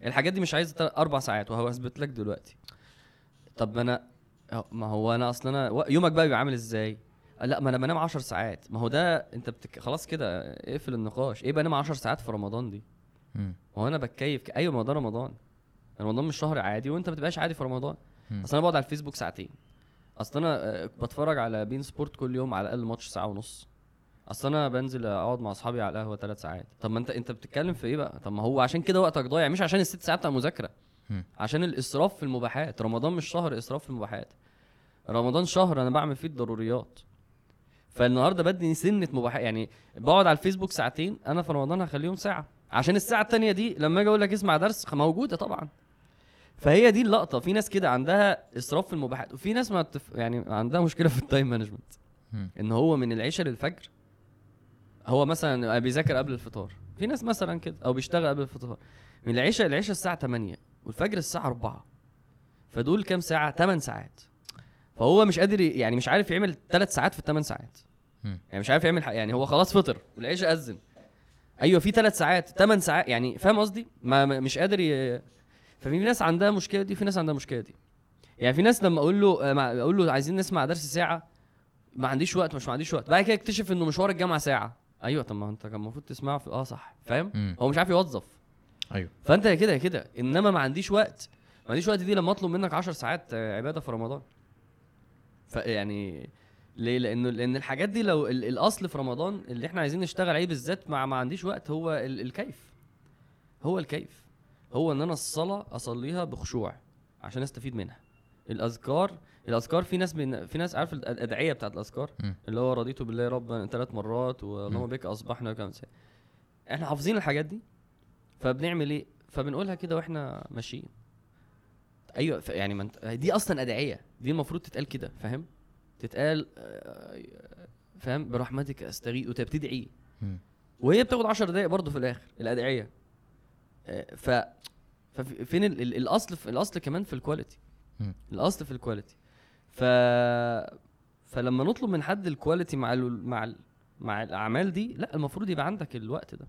الحاجات دي مش عايزة أربع ساعات وهو اثبت لك دلوقتي. طب ما أنا أه، ما هو أنا أصلا أنا يومك بقى بيبقى عامل إزاي؟ لأ ما أنا بنام 10 ساعات. ما هو ده أنت بتك... خلاص كده اقفل النقاش. إيه بنام 10 ساعات في رمضان دي؟ هو أنا بتكيف. أيوه ما ده رمضان. رمضان مش شهر عادي وانت ما بتبقاش عادي في رمضان. أصل أنا بقعد على الفيسبوك ساعتين. أصل أنا آه، بتفرج على بين سبورت كل يوم على الأقل ماتش ساعة ونص. أصل أنا بنزل أقعد مع أصحابي على القهوة ثلاث ساعات. طب ما أنت أنت بتتكلم في إيه بقى؟ طب ما هو عشان كده وقتك ضايع. مش عشان الست ساعات بتاع المذاكرة. مم. عشان الإسراف في المباحات. رمضان مش شهر إسراف في المباحات. رمضان شهر أنا بعمل فيه الضروريات. فالنهاردة بدي سنة مباحات يعني بقعد على الفيسبوك ساعتين أنا في رمضان هخليهم ساعة. عشان الساعة التانية دي لما أجي أقول لك اسمع درس موجودة طبعا. فهي دي اللقطة. في ناس كده عندها إسراف في المباحات وفي ناس ما تف... يعني عندها مشكلة في ال time management. إن هو من العشاء للفجر هو مثلا بيذاكر قبل الفطار. في ناس مثلا كده أو بيشتغل قبل الفطار. من العشاء العشاء الساعة 8 والفجر الساعة 4 فدول كام ساعة؟ 8 ساعات. فهو مش قادر يعني مش عارف يعمل 3 ساعات في الثمان ساعات. مم. يعني مش عارف يعمل حق يعني هو خلاص فطر والعشاء أذن. أيوه في 3 ساعات 8 ساعات يعني فاهم قصدي؟ ما- مش قادر ي... ففي ناس عندها المشكلة دي في ناس عندها المشكلة دي. يعني في ناس لما أقول له آه، أقول له عايزين نسمع درس ساعة ما عنديش وقت مش ما عنديش وقت. بعد كده اكتشف إنه مشوار الجامعة ساعة. أيوه طب ما أنت كان المفروض تسمعه في آه صح. فاهم. هو مش عارف يوظف. أيوه. فأنت كده كده. إنما ما عنديش وقت. ما عنديش وقت دي لما أطلب منك 10 ساعات آه، عبادة في رمضان. فيعني ليه؟ لأنه لأن الحاجات دي لو ال- الأصل في رمضان اللي إحنا عايزين نشتغل عليه بالذات مع ما عنديش وقت هو ال- الكيف. هو الكيف. هو إن أنا الصلاة أصليها بخشوع عشان أستفيد منها. الأذكار الأذكار في ناس من في ناس عارف الأدعية بتاعت الأذكار؟ مم. اللي هو رضيت بالله ربا ثلاث مرات واللهم. بك أصبحنا كم سنة. إحنا حافظين الحاجات دي فبنعمل إيه؟ فبنقولها كده وإحنا ماشيين. أيوه يعني ما أنت دي أصلا أدعية. دي المفروض تتقال كده فاهم؟ تتقال آه، فاهم؟ برحمتك أستغيث وتبتدعي. وهي بتاخد 10 دقايق برضه في الآخر الأدعية. ف ففين ال... ال- الأصل في الأصل كمان في ال quality. الأصل في ال quality ف فلما نطلب من حد ال quality مع ال... مع ال... مع الأعمال دي لا المفروض يبقى عندك الوقت ده.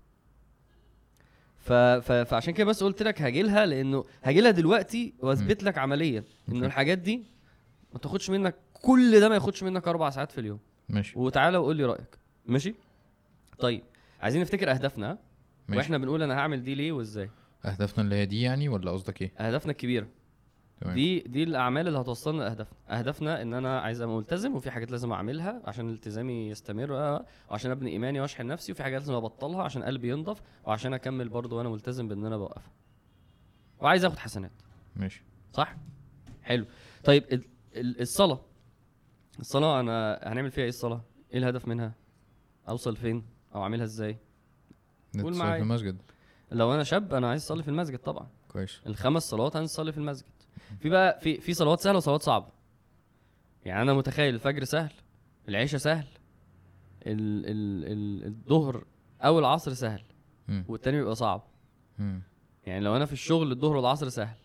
ف... ف... فعشان كده بس قلت لك هاجي لها لأنه هاجي لها دلوقتي واثبت لك عمليا إنه. الحاجات دي ما تاخدش منك كل ده ما ياخدش منك أربع ساعات في اليوم. ماشي. وتعالى وقول لي رأيك. ماشي؟ طيب عايزين نفتكر أهدافنا؟ ماشي. وإحنا بنقول أنا هعمل دي ليه وازاي؟ أهدافنا اللي هي دي يعني ولا قصدك إيه؟ أهدافنا الكبيرة. تمام. دي دي الأعمال اللي هتوصلنا لأهدافنا. أهدافنا إن أنا عايز أبقى ملتزم وفي حاجات لازم أعملها عشان التزامي يستمر آه، وعشان أبني إيماني وأشحن نفسي وفي حاجات لازم أبطلها عشان قلبي ينضف وعشان أكمل برضه وأنا ملتزم بإن أنا بوقفها وعايز آخد حسنات. ماشي. صح؟ حلو. طيب ال- ال- الصلاة. الصلاة أنا هنعمل فيها إيه الصلاة؟ إيه الهدف منها؟ أوصل فين؟ أو أعملها إزاي؟ قول معايا. في المسجد لو أنا شاب أنا عايز أصلي في المسجد طبعا كويس الخمس صلوات هنصلي في المسجد في بقى في في صلوات سهلة وصلوات صعبة يعني أنا متخيل الفجر سهل العشاء سهل ال ال ال الظهر أو العصر سهل مم. والتاني بيبقى صعب مم. يعني لو أنا في الشغل الظهر والعصر سهل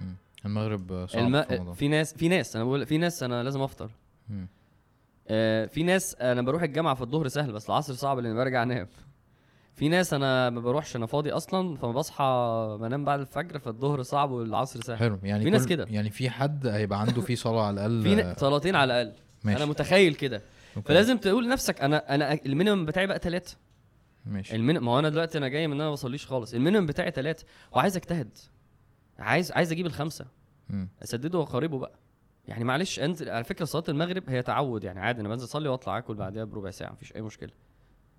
مم. المغرب صعب الم... في رمضان في ناس في ناس أنا بقول في ناس أنا لازم أفطر. آه في ناس أنا بروح الجامعة في الظهر سهل بس العصر صعب لأن برجع أنام في ناس أنا ما بروحش أنا فاضي أصلا فما بصحى بنام بعد الفجر فالظهر صعب والعصر سهل. حلو. يعني في ناس كل- كده. يعني في حد هيبقى عنده فيه صلاة على الأقل؟ في ن- صلاتين على الأقل. ماشي. أنا متخيل كده. okay. فلازم تقول لنفسك أنا أنا ال minimum بتاعي بقى ثلاثة ماشي. المين... ما هو أنا دلوقتي أنا جاي من إن أنا ما بصليش خالص. ال minimum بتاعي ثلاثة وعايز أجتهد. عايز عايز أجيب الخمسة. مم. أسدده وأقاربه بقى. يعني معلش أنزل. على فكرة صلاة المغرب هي تعود يعني عادي. أنا بنزل أصلي وأطلع آكل بعدها بربع ساعة. مفيش أي مشكلة.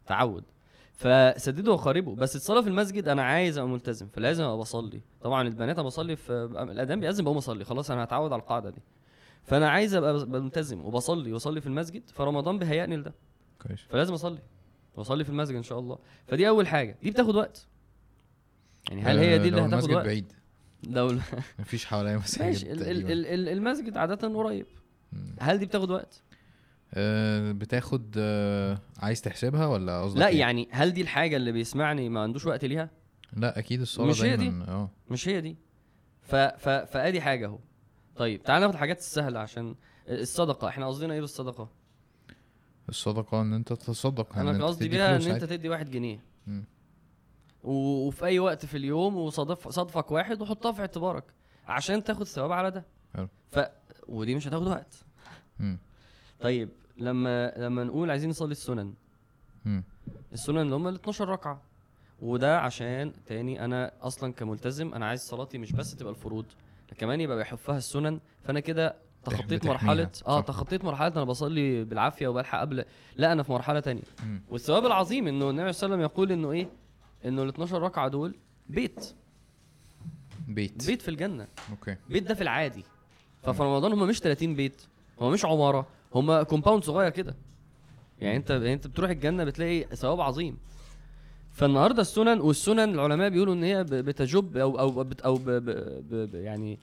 تعود. فسددوا وقاربوا بس الصلاة في المسجد أنا عايز أبقى ملتزم فلازم أبقى بصلي. طبعا البنات أنا بصلي في الأذان بيأذن بقوم أصلي. خلاص أنا هتعود على القاعدة دي. فأنا عايز أبقى ملتزم وبصلي وأصلي في المسجد فرمضان بيهيئني لده. كويس. فلازم أصلي. وأصلي في المسجد إن شاء الله. فدي أول حاجة. دي بتاخد وقت. يعني هل هي دي اللي هتاخد وقت؟ بعيد. لو مفيش حواليا مساجد ماشي. المسجد عادة قريب. هل دي بتاخد وقت؟ بتاخد آه، عايز تحسبها ولا قصدك لا إيه؟ يعني هل دي الحاجة اللي بيسمعني ما عندوش وقت ليها لا أكيد الصلاه مش هي دي؟ آه مش هي دي ف ف فأدي حاجة أهو طيب تعال ناخد الحاجات السهلة عشان الصدقة إحنا قصدنا إيه بالصدقة الصدقة إن أنت تتصدق أنا قصدي بيها إن أنت. تدي واحد جنيه. و- وفي أي وقت في اليوم وصادف صادفك واحد وحطها في اعتبارك عشان تاخد ثواب على ده حلو. ف ودي مش هتاخد وقت مم. طيب لما لما نقول عايزين نصلي السنن. مم. السنن اللي هم ال 12 ركعة. وده عشان تاني أنا أصلا كملتزم أنا عايز صلاتي مش بس تبقى الفروض كمان يبقى بيحفها السنن. فأنا كده تخطيت بتحميها، مرحلة آه. تخطيت مرحلة أنا بصلي بالعافية وبلحق قبل لا أنا في مرحلة تانية. مم. والثواب العظيم إنه النبي صلى الله عليه وسلم يقول إنه إيه؟ إنه ال 12 ركعة دول بيت. بيت. بيت في الجنة. أوكي. بيت ده في العادي. ففي رمضان هم مش 30 بيت هم مش عمارة هم كومباوند صغير كده. يعني انت يعني انت بتروح الجنة بتلاقي ثواب عظيم. فالنهاردة السنن والسنن العلماء بيقولوا إن هي بتجب أو أو بت أو ب ب ب ب يعني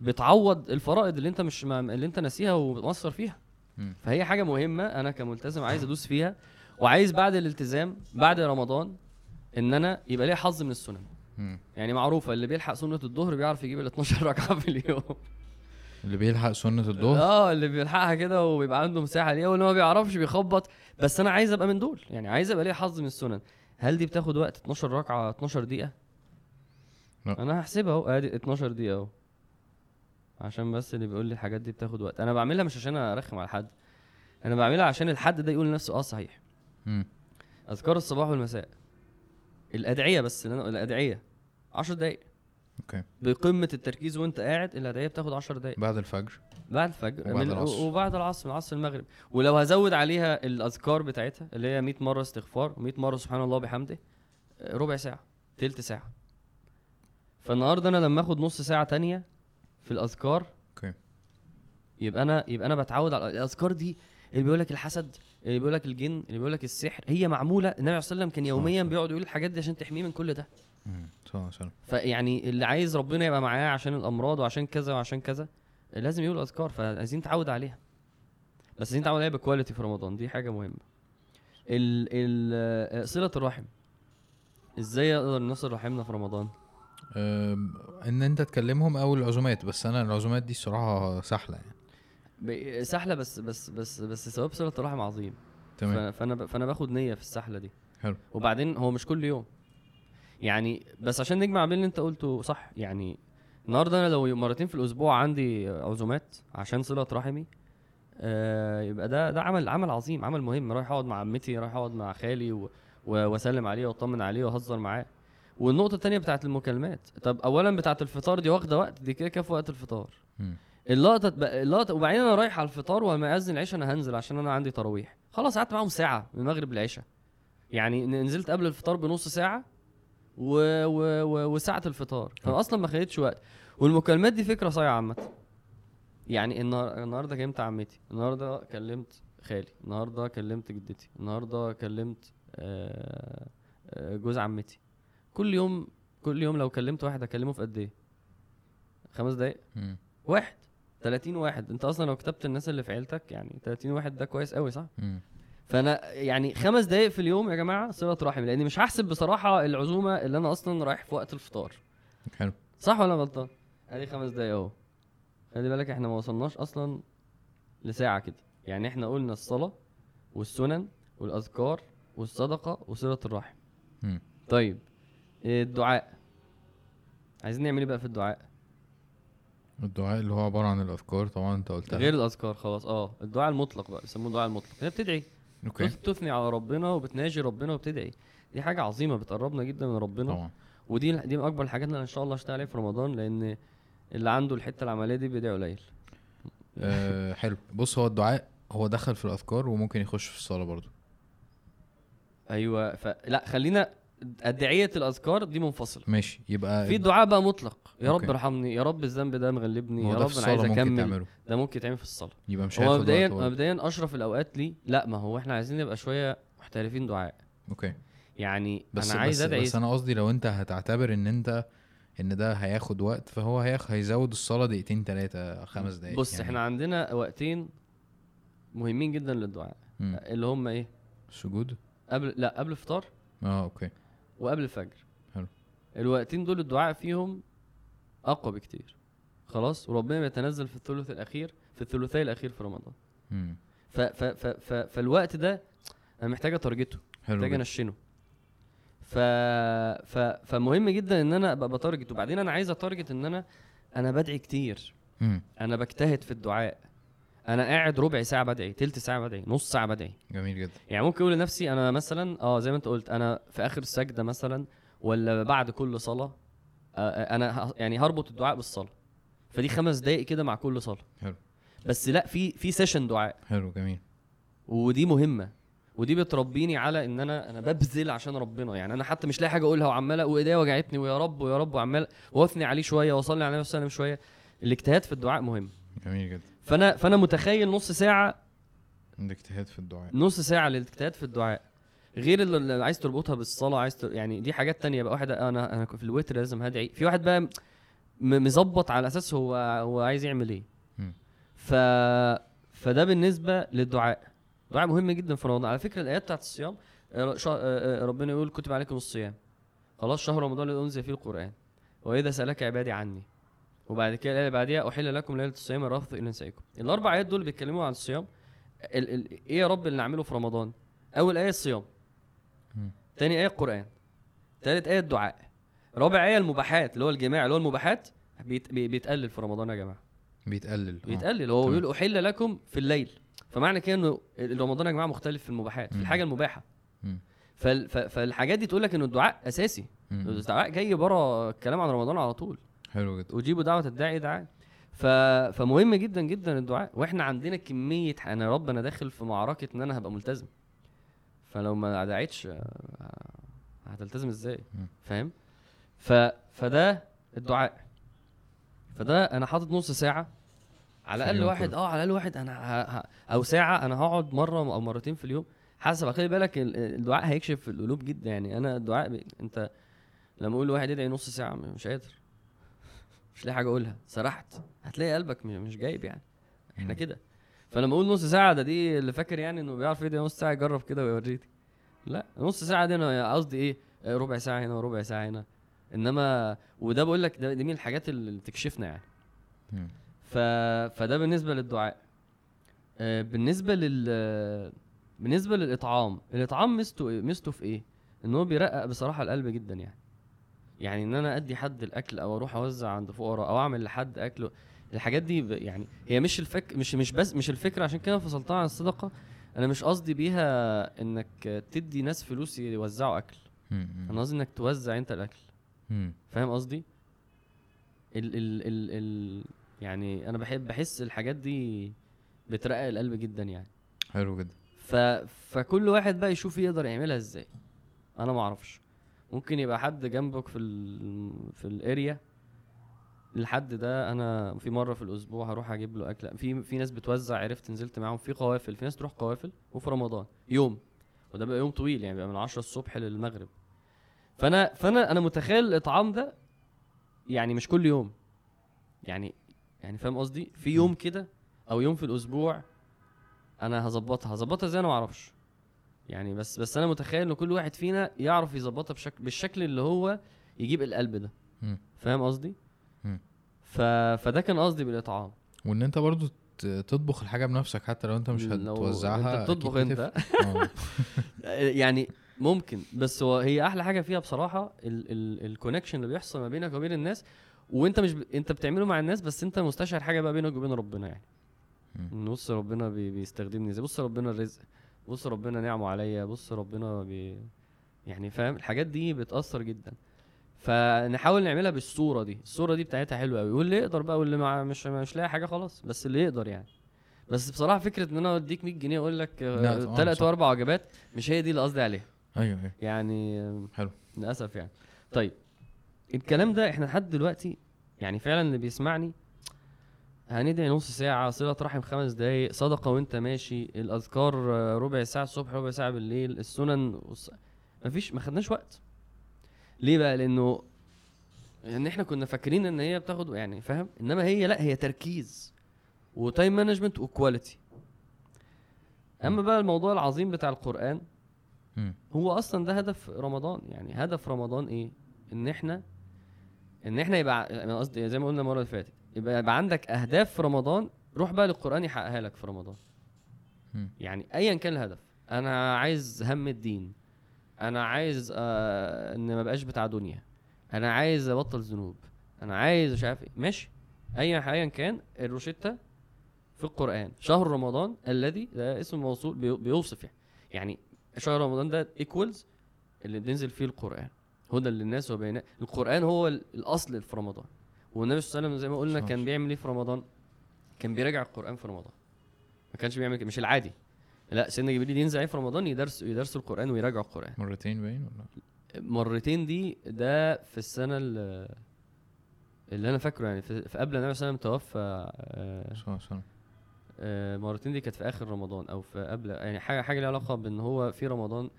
بتعوض الفرائض اللي انت مش ما- اللي انت ناسيها ومقصر فيها. فهي حاجة مهمة أنا كملتزم عايز أدوس فيها وعايز بعد الالتزام بعد رمضان إن أنا يبقى ليا حظ من السنن. يعني معروفة اللي بيلحق سنة الظهر بيعرف يجيب ال 12 ركعة في اليوم. اللي بيلحق سنة الظهر. آه اللي بيلحقها كده وبيبقى عنده مساحة ليها واللي ما بيعرفش بيخبط. بس أنا عايز أبقى من دول يعني عايز أبقى ليا حظ من السنن. هل دي بتاخد وقت؟ 12 ركعة 12 دقيقة؟ لا. أنا هحسبها أهو. أدي 12 دقيقة أهو. عشان بس اللي بيقول لي الحاجات دي بتاخد وقت. أنا بعملها مش عشان أرخم على حد. أنا بعملها عشان الحد ده يقول لنفسه آه صحيح. مم. أذكار الصباح والمساء. الأدعية بس اللي أنا- الأدعية. 10 دقايق. okay. بقمة التركيز وانت قاعد الادعيه بتاخد 10 دقايق. بعد الفجر. بعد الفجر. وبعد من العصر. وبعد العصر من العصر المغرب. ولو هزود عليها الأذكار بتاعتها اللي هي 100 مرة استغفار و100 مرة سبحان الله وبحمده آه، ربع ساعة تلت ساعة. فالنهاردة أنا لما آخد نص ساعة تانية في الأذكار okay. يبقى أنا يبقى أنا بتعود على الأذكار دي اللي بيقول لك الحسد اللي بيقول لك الجن اللي بيقول لك السحر هي معمولة. النبي عليه الصلاه والسلام كان يوميا. بيقعد يقول الحاجات دي عشان تحميه من كل ده. فيعني اللي عايز ربنا يبقى معاه عشان الأمراض وعشان كذا وعشان كذا لازم يقول أذكار فعايزين نتعود عليها. بس عايزين نتعود عليها بكواليتي في رمضان دي حاجة مهمة. ال ال آه، صلة الرحم. إزاي أقدر نصل رحمنا في رمضان؟ إن أنت تكلمهم أو العزومات بس أنا العزومات دي الصراحة سهلة يعني. سهلة بس بس بس بس ثواب صلة الرحم عظيم. تمام. فأنا فأنا باخد نية في السحله دي. حلو. وبعدين هو مش كل يوم. يعني بس عشان نجمع بين اللي انت قلته صح يعني النهارده أنا لو مرتين في الأسبوع عندي عزومات عشان صلة رحمي آه يبقى ده ده عمل عمل عظيم عمل مهم. رايح أقعد مع عمتي رايح أقعد مع خالي و- وأسلم عليه وأطمن عليه وأهزر معاه. والنقطة التانية بتاعت المكالمات. طب اولا بتاعت الفطار دي واخدة وقت؟ دي كده كده في وقت الفطار. اللقطة تبقى- اللقطة وبعدين أنا رايح على الفطار ولما ياذن العشاء أنا هنزل عشان أنا عندي تراويح. خلاص قعدت معاهم ساعة من المغرب للعشاء. يعني نزلت قبل الفطار بنص ساعة و... و... و... وساعة الفطار. فانا أصلا ما خدتش وقت. والمكالمات دي فكرة صايعه عامه يعني النهار... النهارده كلمت عمتي. النهارده كلمت خالي. النهارده كلمت جدتي. النهارده كلمت آه... آه، جوز عمتي. كل يوم كل يوم لو كلمت واحد اكلمه في قد إيه؟ خمس دقايق. واحد. 30 واحد. أنت أصلا لو كتبت الناس اللي في عيلتك يعني 30 واحد ده كويس قوي صح؟ مم. فأنا يعني خمس دقايق في اليوم يا جماعة صلة رحم لأني مش هحسب بصراحة العزومة اللي أنا أصلا رايح في وقت الفطار. حلو. صح ولا غلطان؟ أدي خمس دقايق أهو. خلي بالك إحنا ما وصلناش أصلا لساعة كده. يعني إحنا قلنا الصلاة والسنن والأذكار والصدقة وصلة الرحم. مم. طيب الدعاء. عايزين نعمل إيه بقى في الدعاء؟ الدعاء اللي هو عبارة عن الأذكار طبعا أنت قلتها. غير الأذكار خلاص آه الدعاء المطلق بقى بيسموه الدعاء المطلق. انت بتدعي. okay. بت- تثني على ربنا وبتناجي ربنا وبتدعي. دي حاجة عظيمة بتقربنا جدا من ربنا. طبعا. ودي دي من أكبر الحاجات اللي أنا إن شاء الله اشتغل عليها في رمضان لأن اللي عنده الحتة العملية دي بيدعي قليل. أه حلو. بص هو الدعاء هو دخل في الأذكار وممكن يخش في الصلاة برضو. أيوه فلا خلينا أدعية الأذكار دي منفصلة. ماشي يبقى في دعاء بقى مطلق. يا رب okay. ارحمني يا رب الذنب ده مغلبني يا رب أنا عايز الصلاة تعمله. ده ممكن يتعمل في الصلاة. يبقى مش هو مبدئيا. مبدئيا أشرف الأوقات ليه؟ لأ ما هو إحنا عايزين نبقى شوية محترفين دعاء. okay. يعني بس أنا عايز بس, أدعي بس أنا قصدي لو أنت هتعتبر إن انت إن ده هياخد وقت فهو هياخ هيزود الصلاة دقيقتين ثلاثة خمس دقايق. بص يعني. إحنا عندنا وقتين مهمين جدا للدعاء. مم. اللي هم إيه؟ سجود؟ قبل لأ قبل الفطار. آه okay. وقبل الفجر. حلو. الوقتين دول الدعاء فيهم أقوى بكتير. خلاص؟ وربنا بيتنزل في الثلث الأخير في الثلثي الأخير في رمضان. مم. ف ف ف ف فالوقت ده أنا محتاج أ target ه. حلو محتاج. أنشنه. ف... ف فمهم جدا إن أنا أبقى ب target. وبعدين أنا عايز أ target إن أنا أنا بدعي كتير. مم. أنا بجتهد في الدعاء. أنا قاعد ربع ساعة بدعي تلت ساعة بدعي نص ساعة بدعي. جميل جدا. يعني ممكن أقول لنفسي أنا مثلا آه زي ما أنت قلت أنا في آخر السجدة مثلا ولا بعد كل صلاة آه آه، أنا يعني هربط الدعاء بالصلاة. فدي خمس دقائق كده مع كل صلاة. حلو. بس لا في في سيشن دعاء. حلو جميل. ودي مهمة. ودي بتربيني على إن أنا أنا ببذل عشان ربنا. يعني أنا حتى مش لاقي حاجة أقولها وعمال وإيديا وجعتني ويا رب ويا رب وعمال واثني عليه شوية وأصلي على النبي صلى الله عليه وسلم شوية. الاجتهاد في الدعاء مهم. جميل جدا. فانا فأنا متخيل نص ساعة عندك اجتهاد في الدعاء. نص ساعة للاجتهاد في الدعاء. غير اللي عايز تربطها بالصلاة عايز تر... يعني دي حاجات تانية بقى. واحد أنا أنا في الوتر لازم هدعي. في واحد بقى مظبط على أساس هو هو عايز يعمل إيه. ف فده بالنسبة للدعاء. دعاء مهم جدا في رمضان. على فكرة الآيات بتاعت الصيام آه، آه، آه، ربنا يقول كتب عليكم الصيام. خلاص شهر رمضان الذي انزل فيه القرآن. وإذا سألك عبادي عني وبعد كده الايه اللي بعديها أحل لكم ليلة الصيام الرفث إلى نسائكم الأربع آيات دول بيتكلموا عن الصيام. ال ال إيه يا رب اللي نعمله في رمضان؟ أول آية الصيام. تاني آية القرآن. تالت آية الدعاء. رابع آية المباحات اللي هو الجماع اللي هو المباحات بيت بي- بيتقلل في رمضان يا جماعة. بيتقلل. آه. بيتقلل. هو. بيقول أحل لكم في الليل. فمعنى كده إنه رمضان يا جماعة مختلف في المباحات في. الحاجة المباحة. فالحاجات دي تقول لك إنه الدعاء أساسي. الدعاء جاي بره الكلام عن رمضان على طول. حلو جدا. اجيبوا دعوة الداعي دعاء ف... فمهم جدا جدا الدعاء. وإحنا عندنا كمية أنا يا رب أنا داخل في معركة إن أنا هبقى ملتزم. فلو ما دعيتش آه، هتلتزم إزاي. فاهم؟ ف... فده الدعاء. فده أنا حاطط نص ساعة. على الأقل واحد. آه على الأقل واحد أنا ه... ه... أو ساعة أنا هقعد مرة أو مرتين في اليوم. حسب خلي بالك ال- الدعاء هيكشف القلوب جدا يعني. أنا الدعاء ب... أنت لما أقول لواحد ادعي نص ساعة مش قادر. مش لاقي حاجة أقولها. سرحت. هتلاقي قلبك مش جايب يعني. إحنا. كده. فلما أقول نص ساعة ده دي اللي فاكر يعني إنه بيعرف يدعي نص ساعة يجرب كده ويوريني لا نص ساعة دي أنا قصدي إيه؟ آه، ربع ساعة هنا وربع ساعة هنا. إنما وده بقول لك ده دي من الحاجات اللي تكشفنا يعني. ف... فده بالنسبة للدعاء. آه، بالنسبة لل بالنسبة للإطعام. الإطعام ميزته إيه؟ ميزته في إيه؟ إن هو بيرقق بصراحة القلب جدا يعني. يعني إن أنا أدي حد الأكل أو أروح أوزع عند فقراء أو أعمل لحد اكل الحاجات دي يعني هي مش الفك مش مش بس مش الفكرة عشان كده فصلتها عن الصدقة أنا مش قصدي بيها إنك تدي ناس فلوس يوزعوا أكل. أنا قصدي إنك توزع أنت الأكل. فاهم قصدي؟ ال ال ال ال يعني أنا بحب بحس الحاجات دي بترقق القلب جدا يعني. حلو جدا. ف فكل واحد بقى يشوف يقدر يعملها إزاي. أنا ما أعرفش. ممكن يبقى حد جنبك في ال في الاريا. الحد ده أنا في مرة في الأسبوع هروح أجيب له أكل. في في ناس بتوزع عرفت نزلت معاهم في قوافل في ناس تروح قوافل وفي رمضان. يوم. وده بقى يوم طويل يعني بيبقى من 10 الصبح للمغرب. فأنا فأنا أنا متخيل الاطعام ده يعني مش كل يوم. يعني يعني فاهم قصدي؟ في يوم كده أو يوم في الأسبوع أنا هظبطها. هظبطها إزاي؟ أنا ما أعرفش يعني بس بس أنا متخيل إن كل واحد فينا يعرف يظبطها بشكل بالشكل اللي هو يجيب القلب ده. فاهم قصدي. ف... فده كان قصدي بالإطعام وإن أنت برضو تطبخ الحاجة بنفسك حتى لو أنت مش هتوزعها أنت بتطبخ أنت. آه. يعني ممكن بس هو هي أحلى حاجة فيها بصراحة ال connection اللي بيحصل ما بينك وبين الناس وأنت مش ب... أنت بتعمله مع الناس بس أنت مستشعر حاجة بقى بينك وبين ربنا يعني بص ربنا بي... بيستخدمني إزاي بص ربنا الرزق بص ربنا نعمه عليا بص ربنا بي... يعني فاهم؟ الحاجات دي بتأثر جدا. فنحاول نعملها بالصورة دي. الصورة دي بتاعتها حلوة قوي واللي يقدر بقى واللي مع مش مش لاقي حاجة خلاص. بس اللي يقدر يعني. بس بصراحة فكرة إن أنا اديك 100 جنيه أقول لك ثلاث صح. واربع وجبات مش هي دي اللي قصدي عليها. أيوه أيوه. يعني حلو. للأسف يعني. طيب الكلام ده إحنا لحد دلوقتي يعني فعلا اللي بيسمعني هندعي نص ساعة صلة رحم خمس دقايق صدقة وانت ماشي الأذكار آه، ربع ساعة الصبح ربع ساعة بالليل السنن والص... مفيش ما خدناش وقت. ليه بقى؟ لأنه إن إحنا كنا فاكرين إن هي بتاخد يعني فاهم؟ إنما هي لأ هي تركيز و time management و quality أما بقى الموضوع العظيم بتاع القرآن مم. هو أصلا ده هدف رمضان. يعني هدف رمضان إيه؟ إن إحنا إن إحنا يبقى أنا قصدي زي ما قلنا المرة اللي فاتت يبقى يبقى عندك أهداف في رمضان روح بقى للقرآن يحققها لك في رمضان. يعني ايا كان الهدف أنا عايز هم الدين أنا عايز آه إن ما بقاش بتاع دنيا أنا عايز أبطل ذنوب أنا عايز مش عارف إيه. ماشي. ايا ايا كان الروشتة في القرآن. شهر رمضان الذي ده اسم موصول بي- بيوصف يعني. يعني شهر رمضان ده equals اللي بينزل فيه القرآن. هدى للناس وبينات القرآن هو ال- الأصل في رمضان. والنبي صلى الله عليه وسلم زي ما قلنا. كان بيعمل إيه في رمضان؟ كان بيراجع القرآن في رمضان. ما كانش بيعمل مش العادي. لا سيدنا جبريل ينزل عليه في رمضان؟ يدرس يدرس القرآن ويراجع القرآن. مرتين باين ولا؟ مرتين دي ده في السنة اللي, اللي أنا فاكره يعني في, في قبل النبي صلى الله عليه وسلم توفى آه، آه، مرتين دي كانت في آخر رمضان أو في قبل يعني حاجة حاجة ليها علاقة بإن هو في رمضان.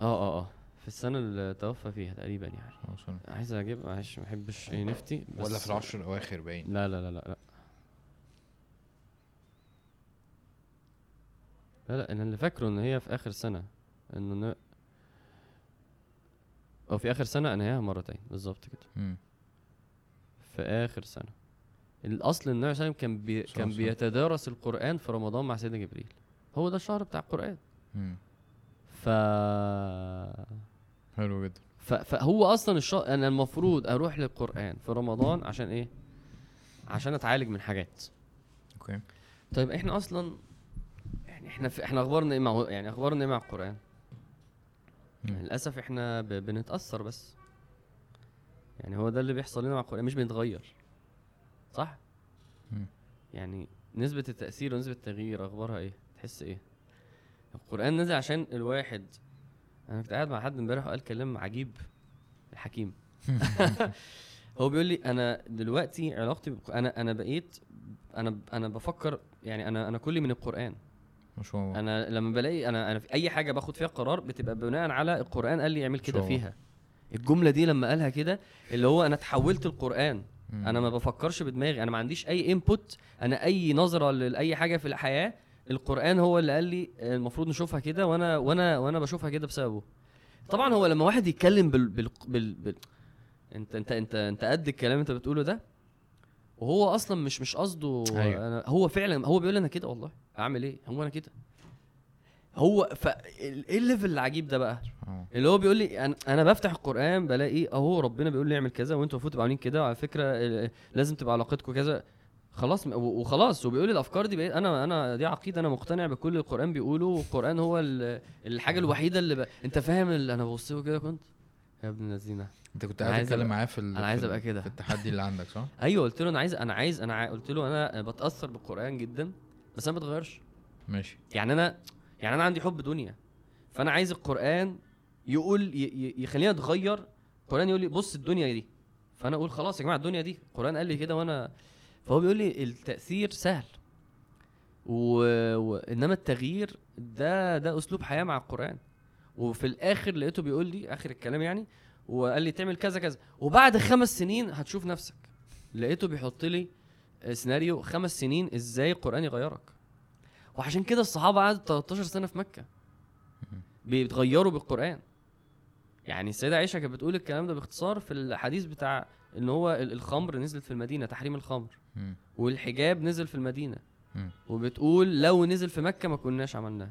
آه آه آه. في السنة اللي توفى فيها تقريبا يعني. صح عايز أجيب معلش ما بحبش نفتي بس ولا في العشر الأواخر باين. لا لا لا لا لا. لا لا أنا اللي فاكره إن هي في آخر سنة إنه ن... أو في آخر سنة أنهيها مرتين بالظبط كده. في آخر سنة. الأصل إن النبي صلى الله عليه كان بي... كان. بيتدارس القرآن في رمضان مع سيدنا جبريل. هو ده الشهر بتاع القرآن. ف حلو جدا. فهو أصلا الشهر أنا المفروض أروح للقرآن في رمضان عشان إيه؟ عشان أتعالج من حاجات. أوكي. طيب إحنا أصلا يعني إحنا في إحنا أخبارنا إيه مع يعني أخبارنا إيه مع القرآن؟ مم. للأسف إحنا ب... بنتأثر بس. يعني هو ده اللي بيحصل لنا مع القرآن مش بنتغير. صح؟ مم. يعني نسبة التأثير ونسبة التغيير أخبارها إيه؟ تحس إيه؟ القرآن نزل عشان الواحد أنا كنت قاعد مع حد امبارح وقال كلام عجيب الحكيم. هو بيقول لي أنا دلوقتي علاقتي بالق- أنا أنا بقيت أنا أنا بفكر يعني أنا أنا كلي من القرآن. ما شاء الله. أنا لما بلاقي أنا أنا في أي حاجة باخد فيها قرار بتبقى بناء على القرآن قال لي اعمل كده. فيها. الجملة دي لما قالها كده اللي هو أنا تحولت القرآن. أنا ما بفكرش بدماغي أنا ما عنديش أي انبوت أنا أي نظرة لأي حاجة في الحياة القرآن هو اللي قال لي المفروض نشوفها كده وأنا وأنا وأنا بشوفها كده بسببه. طبعا هو لما واحد يتكلم بال بال بال, بال أنت أنت أنت أنت قد الكلام أنت بتقوله ده؟ وهو أصلا مش مش قصده. أيوة. أنا هو فعلا هو بيقول أنا كده والله. أعمل إيه؟ هو أنا كده. هو ف إيه ال level العجيب ده بقى؟ آه. اللي هو بيقول لي أنا بفتح القرآن بلاقي أهو ربنا بيقول لي اعمل كذا وأنتوا المفروض تبقوا عاملين كده وعلى فكرة ال- لازم تبقى علاقتكم كذا. خلاص وخلاص وبيقول لي الأفكار دي بقيت أنا أنا دي عقيدة أنا مقتنع بكل اللي القرآن بيقوله والقرآن هو ال- الحاجة الوحيدة اللي ب... أنت فاهم اللي أنا ببص له كده كنت يا ابن الذين أنت كنت قاعد تتكلم معاه في أنا عايز أبقى كده. في التحدي اللي عندك صح؟ أيوه قلت له أنا عايز أنا عايز أنا. قلت له أنا بتأثر بالقرآن جدا بس أنا ما بتغيرش ماشي يعني أنا يعني أنا عندي حب دنيا فأنا عايز القرآن يقول ي... ي... يخليني أتغير القرآن يقول لي بص الدنيا دي فأنا أقول خلاص يا جماعة الدنيا دي القرآن قال لي كده وأنا فهو بيقول لي التأثير سهل. و... و... إنما التغيير ده ده أسلوب حياة مع القرآن. وفي الآخر لقيته بيقول لي آخر الكلام يعني وقال لي تعمل كذا كذا. وبعد خمس سنين هتشوف نفسك. لقيته بيحط لي سيناريو خمس سنين إزاي القرآن يغيرك. وعشان كده الصحابة قعدوا 13 سنة في مكة. بيتغيروا بالقرآن. يعني السيدة عائشة كانت بتقول الكلام ده باختصار في الحديث بتاع إن هو ال- الخمر نزلت في المدينة تحريم الخمر. والحجاب نزل في المدينة. وبتقول لو نزل في مكة ما كناش عملناه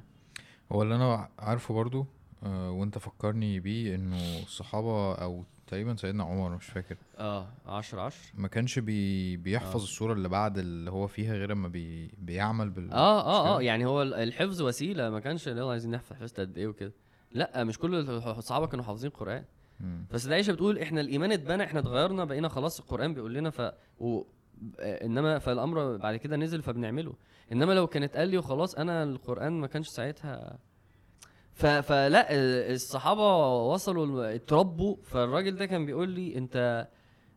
هو اللي أنا عارفه برضو آه وأنت فكرني بيه إنه الصحابة أو تقريبا سيدنا عمر مش فاكر آه 10 10 ما كانش بي بيحفظ آه. الصورة اللي بعد اللي هو فيها غير أما بي بيعمل بال آه آه آه؟ يعني هو ال- الحفظ وسيلة ما كانش اللي هو عايزين نحفظ حفظت قد إيه وكده لأ مش كل الصحابه كانوا حافظين قرآن. بس عائشه بتقول إحنا الإيمان اتبنى إحنا اتغيرنا بقينا خلاص القرآن بيقول لنا ف و... آه، إنما فالأمر بعد كده نزل فبنعمله. إنما لو كانت قال لي وخلاص أنا القرآن ما كانش ساعتها. ف... فلا ال- الصحابة وصلوا اتربوا. فالراجل ده كان بيقول لي أنت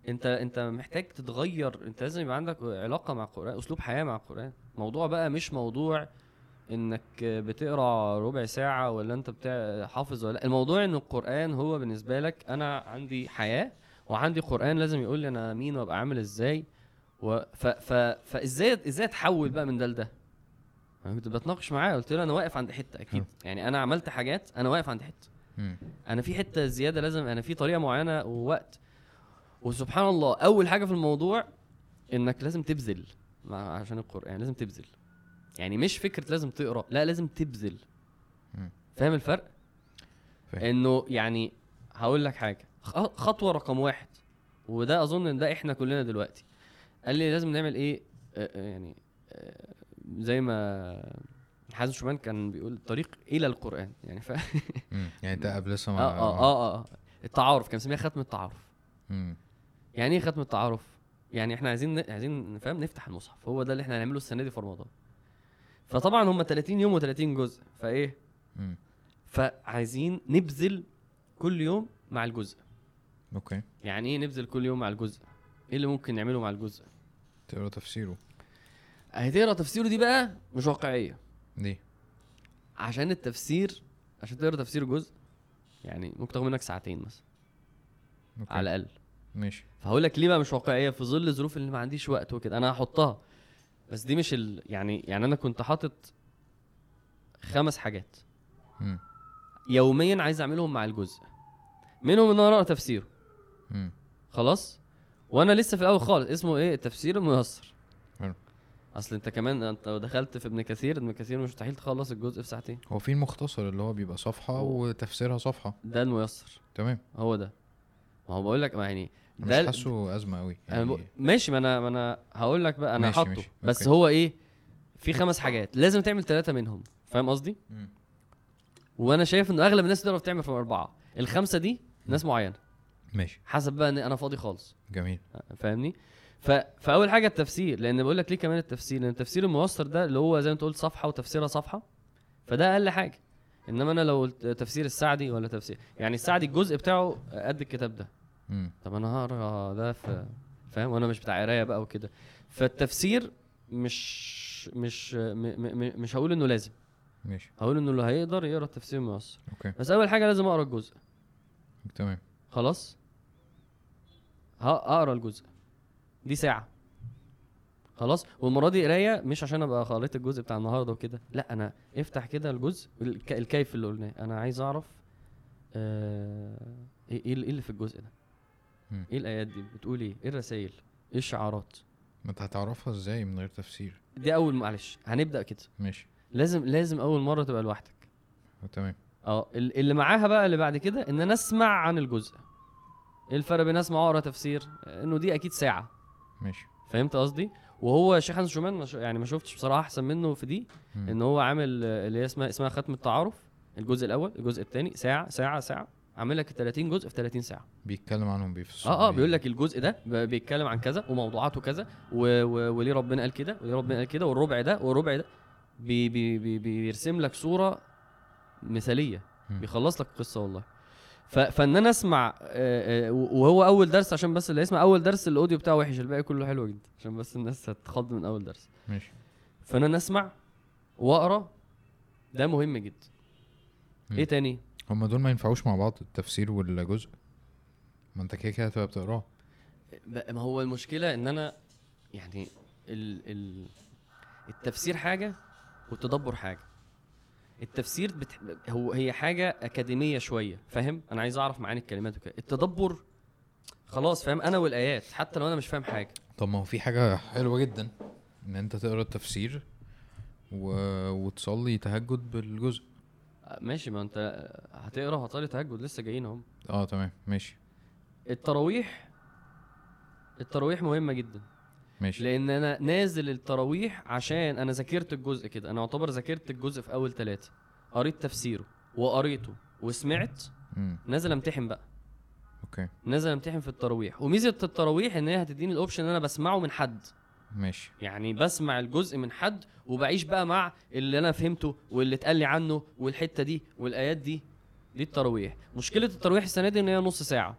أنت أنت محتاج تتغير. أنت لازم يبقى عندك علاقة مع القران أسلوب حياة مع القران موضوع بقى مش موضوع إنك بتقرأ ربع ساعة ولا أنت بتاع حافظ ولا لأ. الموضوع إن القرآن هو بالنسبة لك أنا عندي حياة وعندي قرآن لازم يقول لي أنا مين وأبقى عامل إزاي و... ف... ف... فإزاي إزاي أتحول بقى من ده لده؟ أنا كنت بتناقش معاه قلت له أنا واقف عند حتة أكيد. يعني أنا عملت حاجات أنا واقف عند حتة. أنا في حتة زيادة لازم أنا في طريقة معينة ووقت. وسبحان الله أول حاجة في الموضوع إنك لازم تبذل عشان القرآن لازم تبذل. يعني مش فكرة لازم تقرأ لا لازم تبذل. فاهم الفرق؟ فاهم. إنه يعني هقول لك حاجة خطوة رقم واحد وده أظن إن ده إحنا كلنا دلوقتي. قال لي لازم نعمل إيه؟ آه، آه، يعني آه، زي ما حازم شومان كان بيقول الطريق إلى القرآن. يعني ف... يعني انت قبل لسه آه آه آه آه التعارف كان مسميها ختم التعارف. يعني إيه ختم التعارف؟ يعني إحنا عايزين عايزين نفهم نفتح المصحف. هو ده اللي إحنا هنعمله السنة دي في رمضان. فطبعا هم 30 يوم و30 جزء فإيه؟ مم. فعايزين نبذل كل يوم مع الجزء. okay. يعني إيه نبذل كل يوم مع الجزء؟ إيه اللي ممكن نعمله مع الجزء؟ تقرأ تفسيره. هتقرا تفسيره دي بقى مش واقعية. ليه؟ عشان التفسير عشان تقرأ تفسير جزء يعني ممكن تاخد منك ساعتين مثلا. okay. على الأقل. ماشي. فهقول لك ليه بقى مش واقعية؟ في ظل الظروف اللي ما عنديش وقت وكده. أنا هحطها. بس دي مش ال... يعني يعني أنا كنت حاطط خمس حاجات. مم. يوميا عايز أعملهم مع الجزء. منهم إن أنا أقرأ تفسيره. مم. خلاص؟ وأنا لسه في الأول خالص. اسمه إيه؟ التفسير الميسر. أصل أنت كمان أنت لو دخلت في ابن كثير. ابن كثير مستحيل تخلص الجزء في ساعتين. هو في المختصر اللي هو بيبقى صفحة وتفسيرها صفحة. ده الميسر. تمام. هو ده. ما هو بقول لك ما يعني مش ده حاسه أزمة قوي أنا بق- ماشي ما أنا ما أنا هقول لك بقى أنا ماشي، حاطه. ماشي، بس أوكي. هو إيه؟ في خمس حاجات. لازم تعمل ثلاثة منهم فاهم قصدي. وأنا شايف إن أغلب الناس تقدر تعمل في اربعه الخمسة دي ناس معينة. ماشي. حسب بقى إن أنا فاضي خالص. جميل. فاهمني؟ ف... فأول حاجة التفسير لأن بقول لك ليه كمان التفسير؟ لأن التفسير الميسر ده اللي هو زي ما أنت قلت صفحة وتفسيرها صفحة فده أقل حاجة. إنما أنا لو قلت تفسير السعدي ولا تفسير يعني السعدي الجزء بتاعه قد الكتاب ده. مم. طب أنا هقرا ده في فاهم؟ وأنا مش بتاع قراية بقى وكده. فالتفسير مش مش م... م... مش هقول إنه لازم. ماشي. هقول إنه اللي هيقدر يقرا التفسير الميسر أوكي. بس أول حاجة لازم أقرأ الجزء. تمام. خلاص؟ ها اقرا الجزء. دي ساعة. خلاص؟ والمرة دي قراية مش عشان أبقى قريت الجزء بتاع النهارده وكده. لا أنا افتح كده الجزء الك... الكيف اللي قلناه. أنا عايز أعرف آه... إيه إيه اللي في الجزء ده؟ إيه الآيات دي؟ بتقول إيه؟ إيه الرسائل؟ إيه الشعارات؟ ما أنت هتعرفها إزاي من غير تفسير؟ دي أول معلش هنبدأ كده. ماشي. لازم لازم أول مرة تبقى لوحدك. تمام. آه ال- اللي معاها بقى اللي بعد كده إن أنا أسمع عن الجزء. إيه الفرق بين أسمع وأقرأ تفسير؟ إنه دي أكيد ساعة. ماشي. فهمت قصدي؟ وهو الشيخ حسن شومان يعني ما شفتش بصراحة أحسن منه في دي. مم. إن هو عامل آه، اللي هي اسمها اسمها ختم التعارف الجزء الأول الجزء الثاني ساعة ساعة ساعة. عامل لك 30 جزء في 30 ساعة. بيتكلم عنهم بيفصل آه آه بيقول لك الجزء ده بيتكلم عن كذا وموضوعاته كذا و... و... وليه ربنا قال كده وليه ربنا قال كده والربع ده والربع ده بي... بي... بي... بيرسم لك صورة مثالية مم. بيخلص لك القصة والله. ف... فإن أنا أسمع آه، آه، وهو أول درس عشان بس اللي يسمع أول درس ال audio بتاعه وحش الباقي كله حلو جدا عشان بس الناس هتخض من أول درس. ماشي. فانا أنا أسمع وأقرأ ده مهم جدا. مم. إيه تاني؟ هما دول ما ينفعوش مع بعض التفسير والجزء. ما انت كده كده هتبقى بتقراه. ما هو المشكلة إن أنا يعني ال ال التفسير حاجة والتدبر حاجة. التفسير بت... هو هي حاجة أكاديمية شوية فاهم؟ أنا عايز أعرف معاني الكلمات وكده. التدبر خلاص فاهم؟ أنا والآيات حتى لو أنا مش فاهم حاجة. طب ما هو في حاجة حلوة جدا إن أنت تقرأ التفسير و... وتصلي تهجد بالجزء. ماشي ما انت هتقرا وهتصلي تهجد لسه جايين اهم آه تمام ماشي. التراويح التراويح مهمة جدا. ماشي. لأن أنا نازل التراويح عشان أنا ذاكرت الجزء كده. أنا اعتبر ذاكرت الجزء في أول ثلاثة قريت تفسيره وقريته وسمعت امم نازل أمتحن بقى. okay. نازل أمتحن في التراويح. وميزة التراويح إن هي هتديني ال option إن أنا بسمعه من حد. ماشي. يعني بسمع الجزء من حد وبعيش بقى مع اللي أنا فهمته واللي اتقال لي عنه والحتة دي والآيات دي. دي التراويح مشكلة التراويح السنة دي إن هي نص ساعة.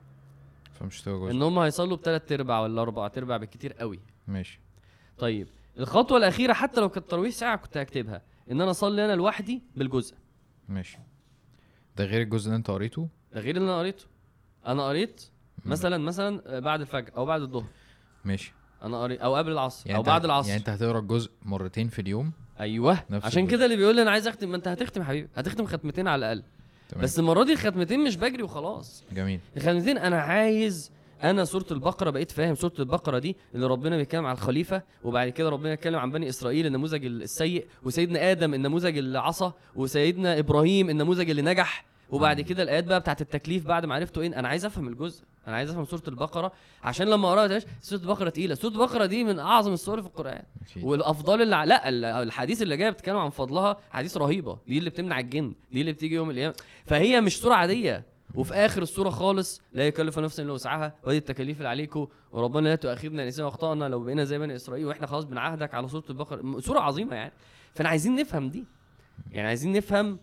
فمش هتبقى جزء. إن هم هيصلوا بثلاث أرباع ولا أربع أرباع بالكتير قوي. ماشي. طيب الخطوة الأخيرة حتى لو كانت تراويح ساعة كنت هكتبها. إن أنا أصلي أنا لوحدي بالجزء. ماشي. ده غير الجزء اللي أنت قريته؟ ده غير اللي أنا قريته. أنا قريت. مثلا مثلا بعد الفجر أو بعد الظهر. ماشي. أنا قريت أو قبل العصر يعني أو بعد العصر. يعني أنت هتقرأ الجزء مرتين في اليوم؟ أيوه نفس عشان. كده اللي بيقول لي أنا عايز أختم ما أنت هتختم يا حبيبي هتختم ختمتين على الأقل. تمام. بس المرة دي الختمتين مش بجري وخلاص. جميل. الختمتين أنا عايز أنا سورة البقرة بقيت فاهم سورة البقرة دي اللي ربنا بيتكلم عن الخليفة وبعد كده ربنا يتكلم عن بني إسرائيل النموذج السيء وسيدنا آدم النموذج اللي عصى وسيدنا إبراهيم النموذج اللي نجح. وبعد مم. كده الآيات بقى بتاعت التكليف بعد ما عرفته إيه؟ أنا عايز أفهم الجزء أنا عايز أفهم سورة البقرة عشان لما أقراها سورة البقرة تقيلة. سورة البقرة دي من أعظم السور في القرآن. والأفضال اللي لا ال- الأحاديث اللي جاية بتتكلم عن فضلها حديث رهيبة. دي اللي بتمنع الجن دي اللي بتيجي يوم القيامة. فهي مش سورة عادية. وفي آخر السورة خالص لا يكلف نفسا إلا وسعها. ودي التكاليف اللي عليكم وربنا لا تؤاخذنا إن نسينا وأخطأنا لو بقينا زي بني إسرائيل وإحنا خلاص بنعهدك على سورة البقرة. سورة عظيمة يعني. فإحنا عايزين نفهم دي. يعني عايزين نفهم آه،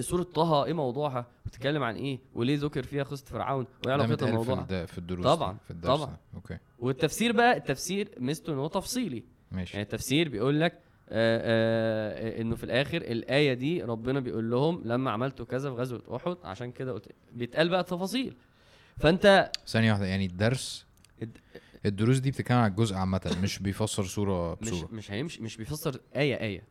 سورة طه إيه موضوعها؟ بتتكلم عن إيه؟ وليه ذكر فيها قصة فرعون؟ وإيه علاقتها متقال في, في الدروس طبعاً، في الدرس طبعاً. أوكي. والتفسير بقى التفسير ميزته إن هو تفصيلي. ماشي. يعني التفسير بيقول لك آه، آه، إنه في الآخر الآية دي ربنا بيقول لهم لما عملتوا كذا في غزوة أحد عشان كده قلت بيتقال بقى تفاصيل فأنت ثانية واحدة يعني الدرس الد- الدروس دي بتتكلم عن الجزء عامة مش بيفسر صورة مش بصورة مش هيمشي مش بيفسر آية آية.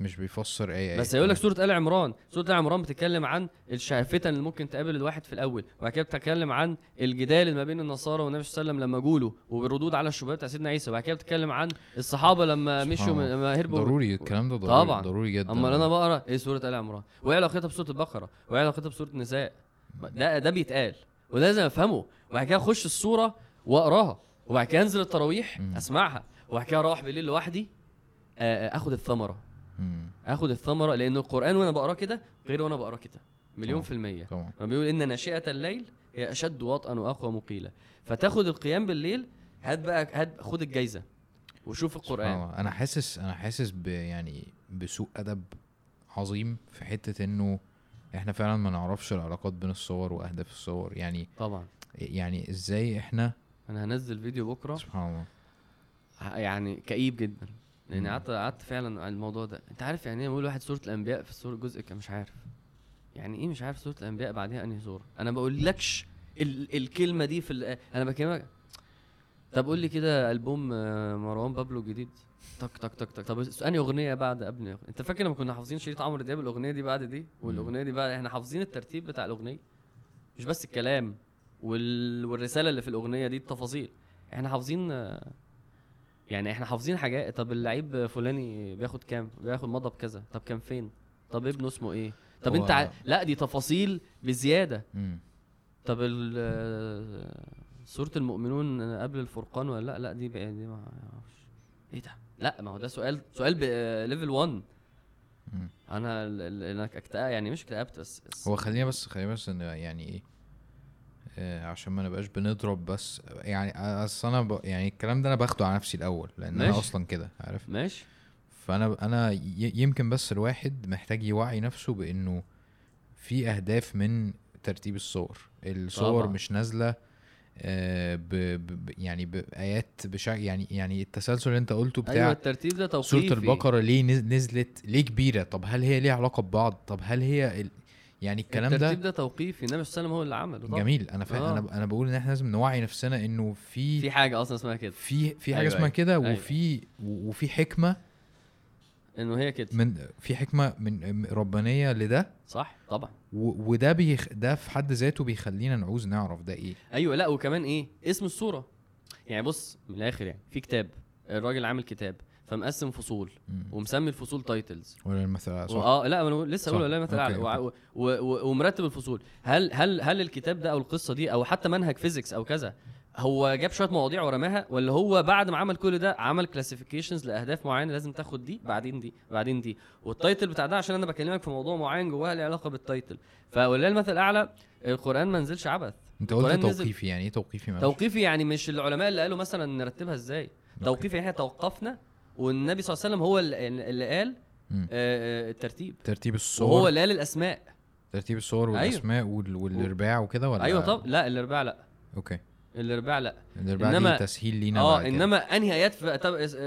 مش بيفسر اي اي بس هيقول لك سورة آل عمران. سورة آل عمران بتتكلم عن الفتن اللي ممكن تقابل الواحد في الأول. وبعد كده بتتكلم عن الجدال اللي ما بين النصارى والنبي صلى الله عليه وسلم لما جوله والردود على الشبهات بتاع سيدنا عيسى. وبعد كده بتتكلم عن الصحابة لما مشوا من. لما هربوا ضروري الكلام ده ضروري طبعاً. ضروري جدا. اما أنا بقرأ إيه سورة آل عمران؟ وايه علاقتها بسورة البقرة وايه علاقتها بسورة النساء. ده ده بيتقال. ولازم أفهمه. وبعد كده أخش السورة وأقراها. وبعد كده أنزل التراويح. أسمعها. وبعد كده أروح بالليل لوحدي آه، آه، آخد الثمرة. اخد الثمرة لأن القرآن وأنا بقراه كده غير وأنا بقراه كده. مليون طبعاً. في المية. طبعا. ما بيقول إن ناشئة الليل هي أشد وطئا وأقوى مقيلا. فتاخد القيام بالليل هات بقى هات خد الجايزة وشوف الله. أنا حاسس أنا حاسس ب يعني بسوء أدب عظيم في حتة إنه إحنا فعلا ما نعرفش العلاقات بين الصور وأهداف الصور. يعني طبعا. يعني إزاي إحنا أنا هنزل فيديو بكرة. سبحان الله. يعني كئيب جدا. لأن. قعدت قعدت فعلا على الموضوع ده. أنت عارف يعني إيه بقول واحد سوره الأنبياء في السوره جزء كان مش عارف؟ يعني إيه مش عارف سوره الأنبياء بعدها أنهي سوره أنا بقول لكش ال الكلمة دي في ال- أنا بكلمك طب قول لي كده ألبوم آه، مروان بابلو الجديد. تك تك تك تك طب أنهي أغنية بعد قبل أنت فاكر لما كنا حافظين شريط عمرو دياب الأغنية دي بعد دي؟ والأغنية دي بعد إحنا حافظين الترتيب بتاع الأغنية. مش بس الكلام وال... والرسالة اللي في الأغنية دي التفاصيل. إحنا حافظين آه، يعني إحنا حافظين حاجات. طب اللعيب فلاني بياخد كام؟ بياخد مضى بكذا طب كان فين؟ طب ابنه اسمه إيه؟ طب أنت ع... لا دي تفاصيل بزيادة. مم. طب ال سوره المؤمنون قبل الفرقان ولا لأ؟ لأ دي بقى دي ما إيه ده؟ لأ ما هو ده سؤال سؤال ليفل 1 مم. أنا أنا اكتئاب يعني مش اكتئبت بس, بس هو خلينا بس خلينا بس يعني إيه؟ عشان ما نبقاش بنضرب بس يعني أصل أنا ب... يعني الكلام ده أنا باخده على نفسي الأول لأن أنا ماشي. أصلا كده عارف؟ ماشي. فأنا أنا يمكن بس الواحد محتاج يوعي نفسه بإنه في أهداف من ترتيب الصور. الصور طبعاً. مش نازلة آه ب... ب... يعني بايات بشع... يعني يعني التسلسل اللي أنت قلته بتاع أيوه الترتيب ده توقيفي. سورة البقرة ليه نز- نزلت ليه كبيرة؟ طب هل هي ليها علاقة ببعض؟ طب هل هي ال... يعني الكلام الترتيب ده ده توقيفي النبي صلى الله عليه وسلم هو اللي عمله طبعا. جميل أنا فا... آه. أنا ب- أنا بقول إن إحنا لازم نوعي نفسنا إنه في في حاجة أصلا اسمها كده في في حاجة أيوة، اسمها أيوة. كده أيوة. وفي وفي حكمة إنه هي كده من في حكمة من ربانية لده صح طبعا و... وده بيخ... ده في حد ذاته بيخلينا نعوز نعرف ده إيه أيوه لا وكمان إيه اسم السورة يعني بص من الآخر يعني في كتاب الراجل عامل كتاب فمقسم فصول. ومسمي الفصول titles ولا المثل صح؟ آه لا أنا لسه. أقول ولا و- و- ومرتب الفصول. هل هل هل الكتاب ده أو القصة دي أو حتى منهج physics أو كذا هو جاب شوية مواضيع ورماها ولا هو بعد ما عمل كل ده عمل classifications لأهداف معينة لازم تاخد دي بعدين دي بعدين دي؟ وال title بتاع ده عشان أنا بكلمك في موضوع معين جواه له علاقة بال title فولله المثل الاعلى القرآن ما نزلش عبث. أنت قلت توقيفي يعني إيه توقيفي؟ توقيفي يعني مش العلماء اللي قالوا مثلا نرتبها إزاي. توقيف يعني إحنا توقفنا والنبي صلى الله عليه وسلم هو اللي قال. آه، آه، الترتيب. ترتيب السور. وهو اللي قال الأسماء. ترتيب السور أيوه. والأسماء وال... والأرباع وكده ولا؟ أيوه طب لا الأرباع لا. okay. الأرباع لا. الأرباع إنما- دي تسهيل لينا آه. إنما أنهي آيات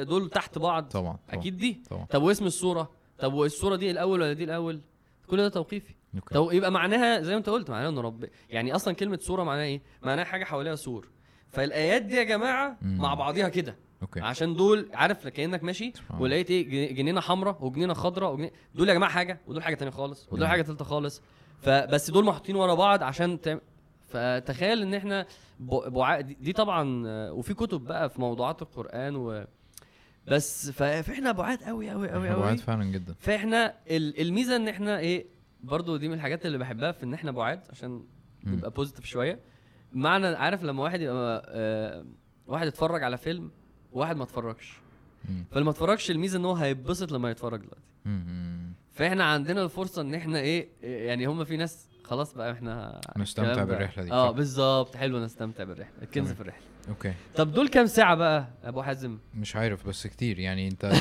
دول تحت بعض؟ طبعا طبعا أكيد دي. طبعا. طب واسم السورة؟ طب والسورة دي الأول ولا دي الأول؟ كل ده توقيفي. okay. طب يبقى معناها زي ما أنت قلت معناها إن رب يعني أصلا كلمة سورة معناها إيه؟ معناها حاجة حواليها سور فالآيات دي يا جماعة مم. مع بعضيها كده. okay عشان دول عارف كأنك ماشي. ولقيت إيه جن- جنينة حمراء وجنينة خضراء وجنينة... دول يا جماعة حاجة ودول حاجة تانية خالص ودول. حاجة ثالثه خالص فبس دول محطوطين ورا بعض عشان تعمل فتخيل إن إحنا بوع... دي طبعا وفي كتب بقى في موضوعات القرآن و بس ف- فإحنا بعاد قوي قوي قوي قوي بعاد فعلا جدا فإحنا ال- الميزة إن إحنا إيه برضو دي من الحاجات اللي بحبها في إن إحنا بعاد عشان. نبقى بوزيتيف شوية معنى عارف لما واحد يبقى آه واحد اتفرج على فيلم وواحد ما اتفرجش. فاللي ما اتفرجش الميزة إن هو هيتبسط لما يتفرج دلوقتي. فإحنا عندنا الفرصة إن إحنا إيه يعني هم في ناس خلاص بقى إحنا نستمتع بالرحلة دي. آه. بالظبط حلو نستمتع بالرحلة الكنز. في الرحلة أوكي طب دول كام ساعة بقى أبو حازم مش عارف بس كتير يعني أنت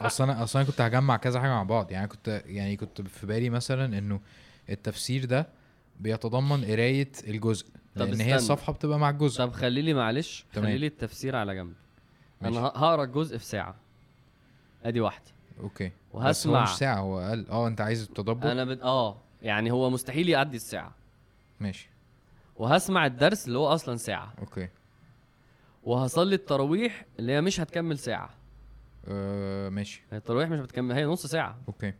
أصلا أنا أصلا كنت هجمع كذا حاجة مع بعض يعني كنت يعني كنت في بالي مثلا إنه التفسير ده بيتضمن قراية الجزء لأن. هي الصفحة بتبقى مع الجزء طب خلي لي معلش. خلي لي التفسير على جنب ماشي. أنا هقرأ الجزء في ساعة. أدي واحدة. okay. بس هو وهسمع. مش ساعة هو أقل آه أنت عايز التدبر؟ أنا بد... آه يعني هو مستحيل يعدي الساعة. ماشي. وهسمع الدرس اللي هو أصلا ساعة. okay. وهصلي التراويح اللي هي مش هتكمل ساعة. آه ماشي. التراويح مش بتكمل هي نص ساعة. okay.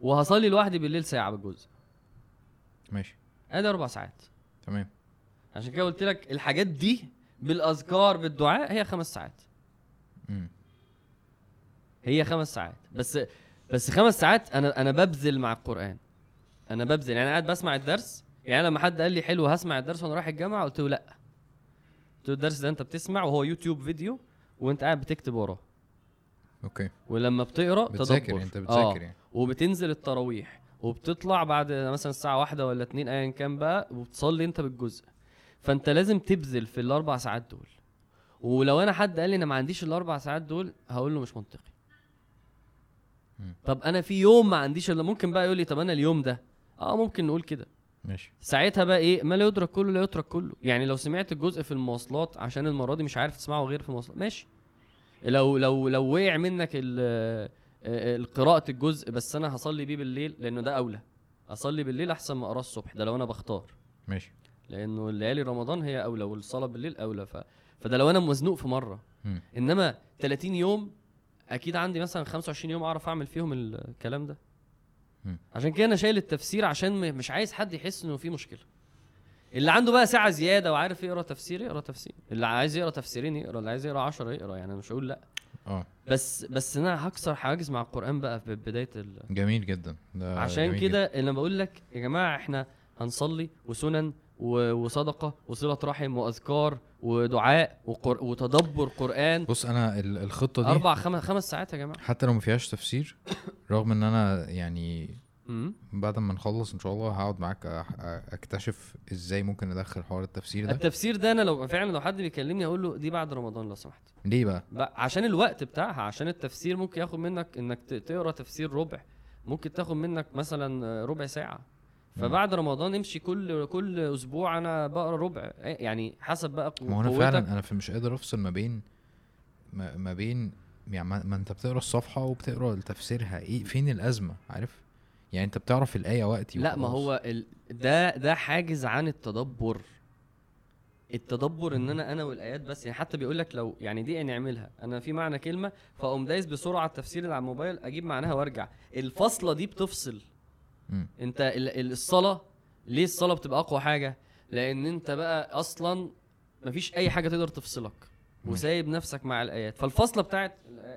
وهصلي لوحدي بالليل ساعة بالجزء. ماشي. أدي أربع ساعات. تمام. عشان كده قلت لك الحاجات دي بالأذكار بالدعاء هي خمس ساعات. مم. هي خمس ساعات. بس بس خمس ساعات أنا أنا ببذل مع القرآن. أنا ببذل. يعني أنا قاعد بسمع الدرس يعني لما حد قال لي حلو هسمع الدرس وأنا رايح الجامعة قلت له لأ. قلت له الدرس ده أنت بتسمع وهو يوتيوب فيديو وأنت قاعد بتكتب وراه. okay. ولما بتقرأ بتذاكر تدبر. أنت آه. بتذاكر يعني. وبتنزل التراويح. وبتطلع بعد مثلا الساعة واحدة ولا اتنين ايا كان بقى وبتصلي أنت بالجزء. فأنت لازم تبذل في الأربع ساعات دول. ولو أنا حد قال لي أنا ما عنديش الاربع ساعات دول هقول له مش منطقي. طب أنا في يوم ما عنديش إلا ممكن بقى يقول لي طب أنا اليوم ده؟ آه ممكن نقول كده. ماشي. ساعتها بقى إيه؟ ما لا يدرك كله لا يترك كله. يعني لو سمعت الجزء في المواصلات عشان المرة دي مش عارف تسمعه غير في المواصلات ماشي. لو لو لو وقع منك ال- آه، قراءة الجزء بس أنا هصلي بيه بالليل لأنه ده أولى. أصلي بالليل أحسن ما أقرأه الصبح ده لو أنا بختار. ماشي. لأنه ليالي رمضان هي أولى والصلاة بالليل أولى ف... فده لو أنا مزنوق في مرة. مم. إنما 30 يوم أكيد عندي مثلا 25 يوم أعرف أعمل فيهم الكلام ده. مم. عشان كده أنا شايل التفسير عشان م- مش عايز حد يحس إنه في مشكلة. اللي عنده بقى ساعة زيادة وعارف يقرأ تفسير يقرأ تفسير. اللي عايز يقرأ تفسيرين يقرأ اللي عايز يقرأ 10 يقرأ يعني أنا مش هقول لأ. آه. بس بس أنا هكسر حواجز مع القرآن بقى في بداية ال... جميل جدا. ده عشان كده أنا بقول لك يا جماعة إحنا هنصلي وسنن وصدقة وصلة رحم وأذكار ودعاء وقر... وتدبر قرآن. بس أنا ال- الخطة دي أربع خمس خمس ساعات يا جماعة. حتى لو ما فيهاش تفسير رغم إن أنا يعني بعد ما نخلص إن شاء الله هقعد معاك أكتشف إزاي ممكن ندخل حوار التفسير ده. التفسير ده أنا لو فعلا لو حد بيكلمني أقول له دي بعد رمضان لو سمحت. ليه بقى؟ بقى عشان الوقت بتاعها عشان التفسير ممكن ياخد منك إنك تقرأ تفسير ربع. ممكن تاخد منك مثلا ربع ساعة. فبعد رمضان امشي كل كل أسبوع أنا بقرأ ربع. يعني حسب بقى ما أنا. فعلا أنا في مش قادر أفصل ما بين ما, ما بين يعني ما, ما أنت بتقرأ الصفحة وبتقرأ تفسيرها. إيه فين الأزمة؟ عارف؟ يعني أنت بتعرف الآية وقتي لا ما. هو ال... ده ده حاجز عن التدبر. التدبر إن أنا أنا والآيات بس. يعني حتى بيقول لك لو يعني دي نعملها أنا في معنى كلمة فأقوم دايس بسرعة التفسير اللي على الموبايل أجيب معناها وأرجع. الفصلة دي بتفصل. مم. انت ال- ال- الصلاة ليه الصلاة بتبقى أقوى حاجة لأن انت بقى أصلا مفيش أي حاجة تقدر تفصلك. وسايب نفسك مع الآيات فالفصلة بتاعت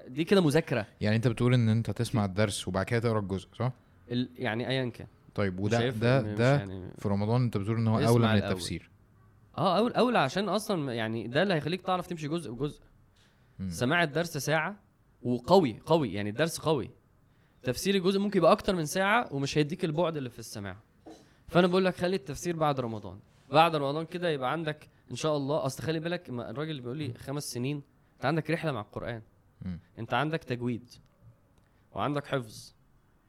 دي كده مذاكرة يعني انت بتقول ان انت تسمع الدرس وبعد كده تقرأ الجزء صح ال... يعني ايا كان طيب وده ده ده يعني في رمضان انت بتقول إن هو أولى من. التفسير آه اول اولى عشان أصلا يعني ده اللي هيخليك تعرف تمشي جزء بجزء. سماع الدرس ساعة وقوي قوي يعني الدرس قوي تفسير الجزء ممكن يبقى أكتر من ساعة ومش هيديك البعد اللي في السماع. فأنا بقول لك خلي التفسير بعد رمضان. بعد رمضان كده يبقى عندك إن شاء الله أصل خلي بالك الراجل اللي بيقول لي خمس سنين أنت عندك رحلة مع القرآن. أنت عندك تجويد وعندك حفظ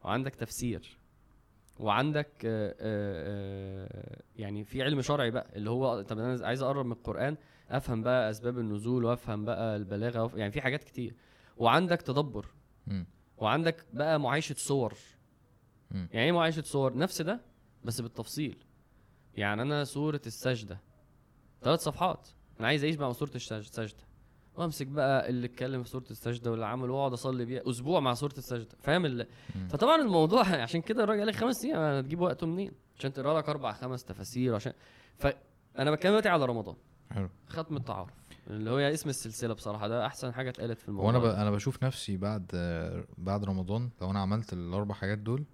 وعندك تفسير وعندك آه، آه، آه، يعني في علم شرعي بقى اللي هو طب أنا عايز أقرب من القرآن أفهم بقى أسباب النزول وأفهم بقى البلاغة يعني في حاجات كتير. وعندك تدبر. وعندك بقى معايشة صور. مم. يعني إيه معايشة صور؟ نفس ده بس بالتفصيل. يعني أنا سوره السجدة. ثلاث صفحات. أنا عايز أعيش مع سوره السج- السجده وأمسك بقى اللي اتكلم في سوره السجدة واللي عمل وأقعد أصلي بيها أسبوع مع سوره السجدة. فاهم ال... مم. فطبعا الموضوع عشان كده الراجل قال لك خمس أيام هتجيب وقته منين؟ عشان تقرأ لك أربع خمس تفاسير عشان فانا بتكلم دلوقتي على رمضان. حلو. ختم التعارف. اللي هو اسم السلسلة بصراحة ده أحسن حاجة اتقالت في الموضوع. وأنا ب... أنا بشوف نفسي بعد بعد رمضان لو أنا عملت الأربع حاجات دول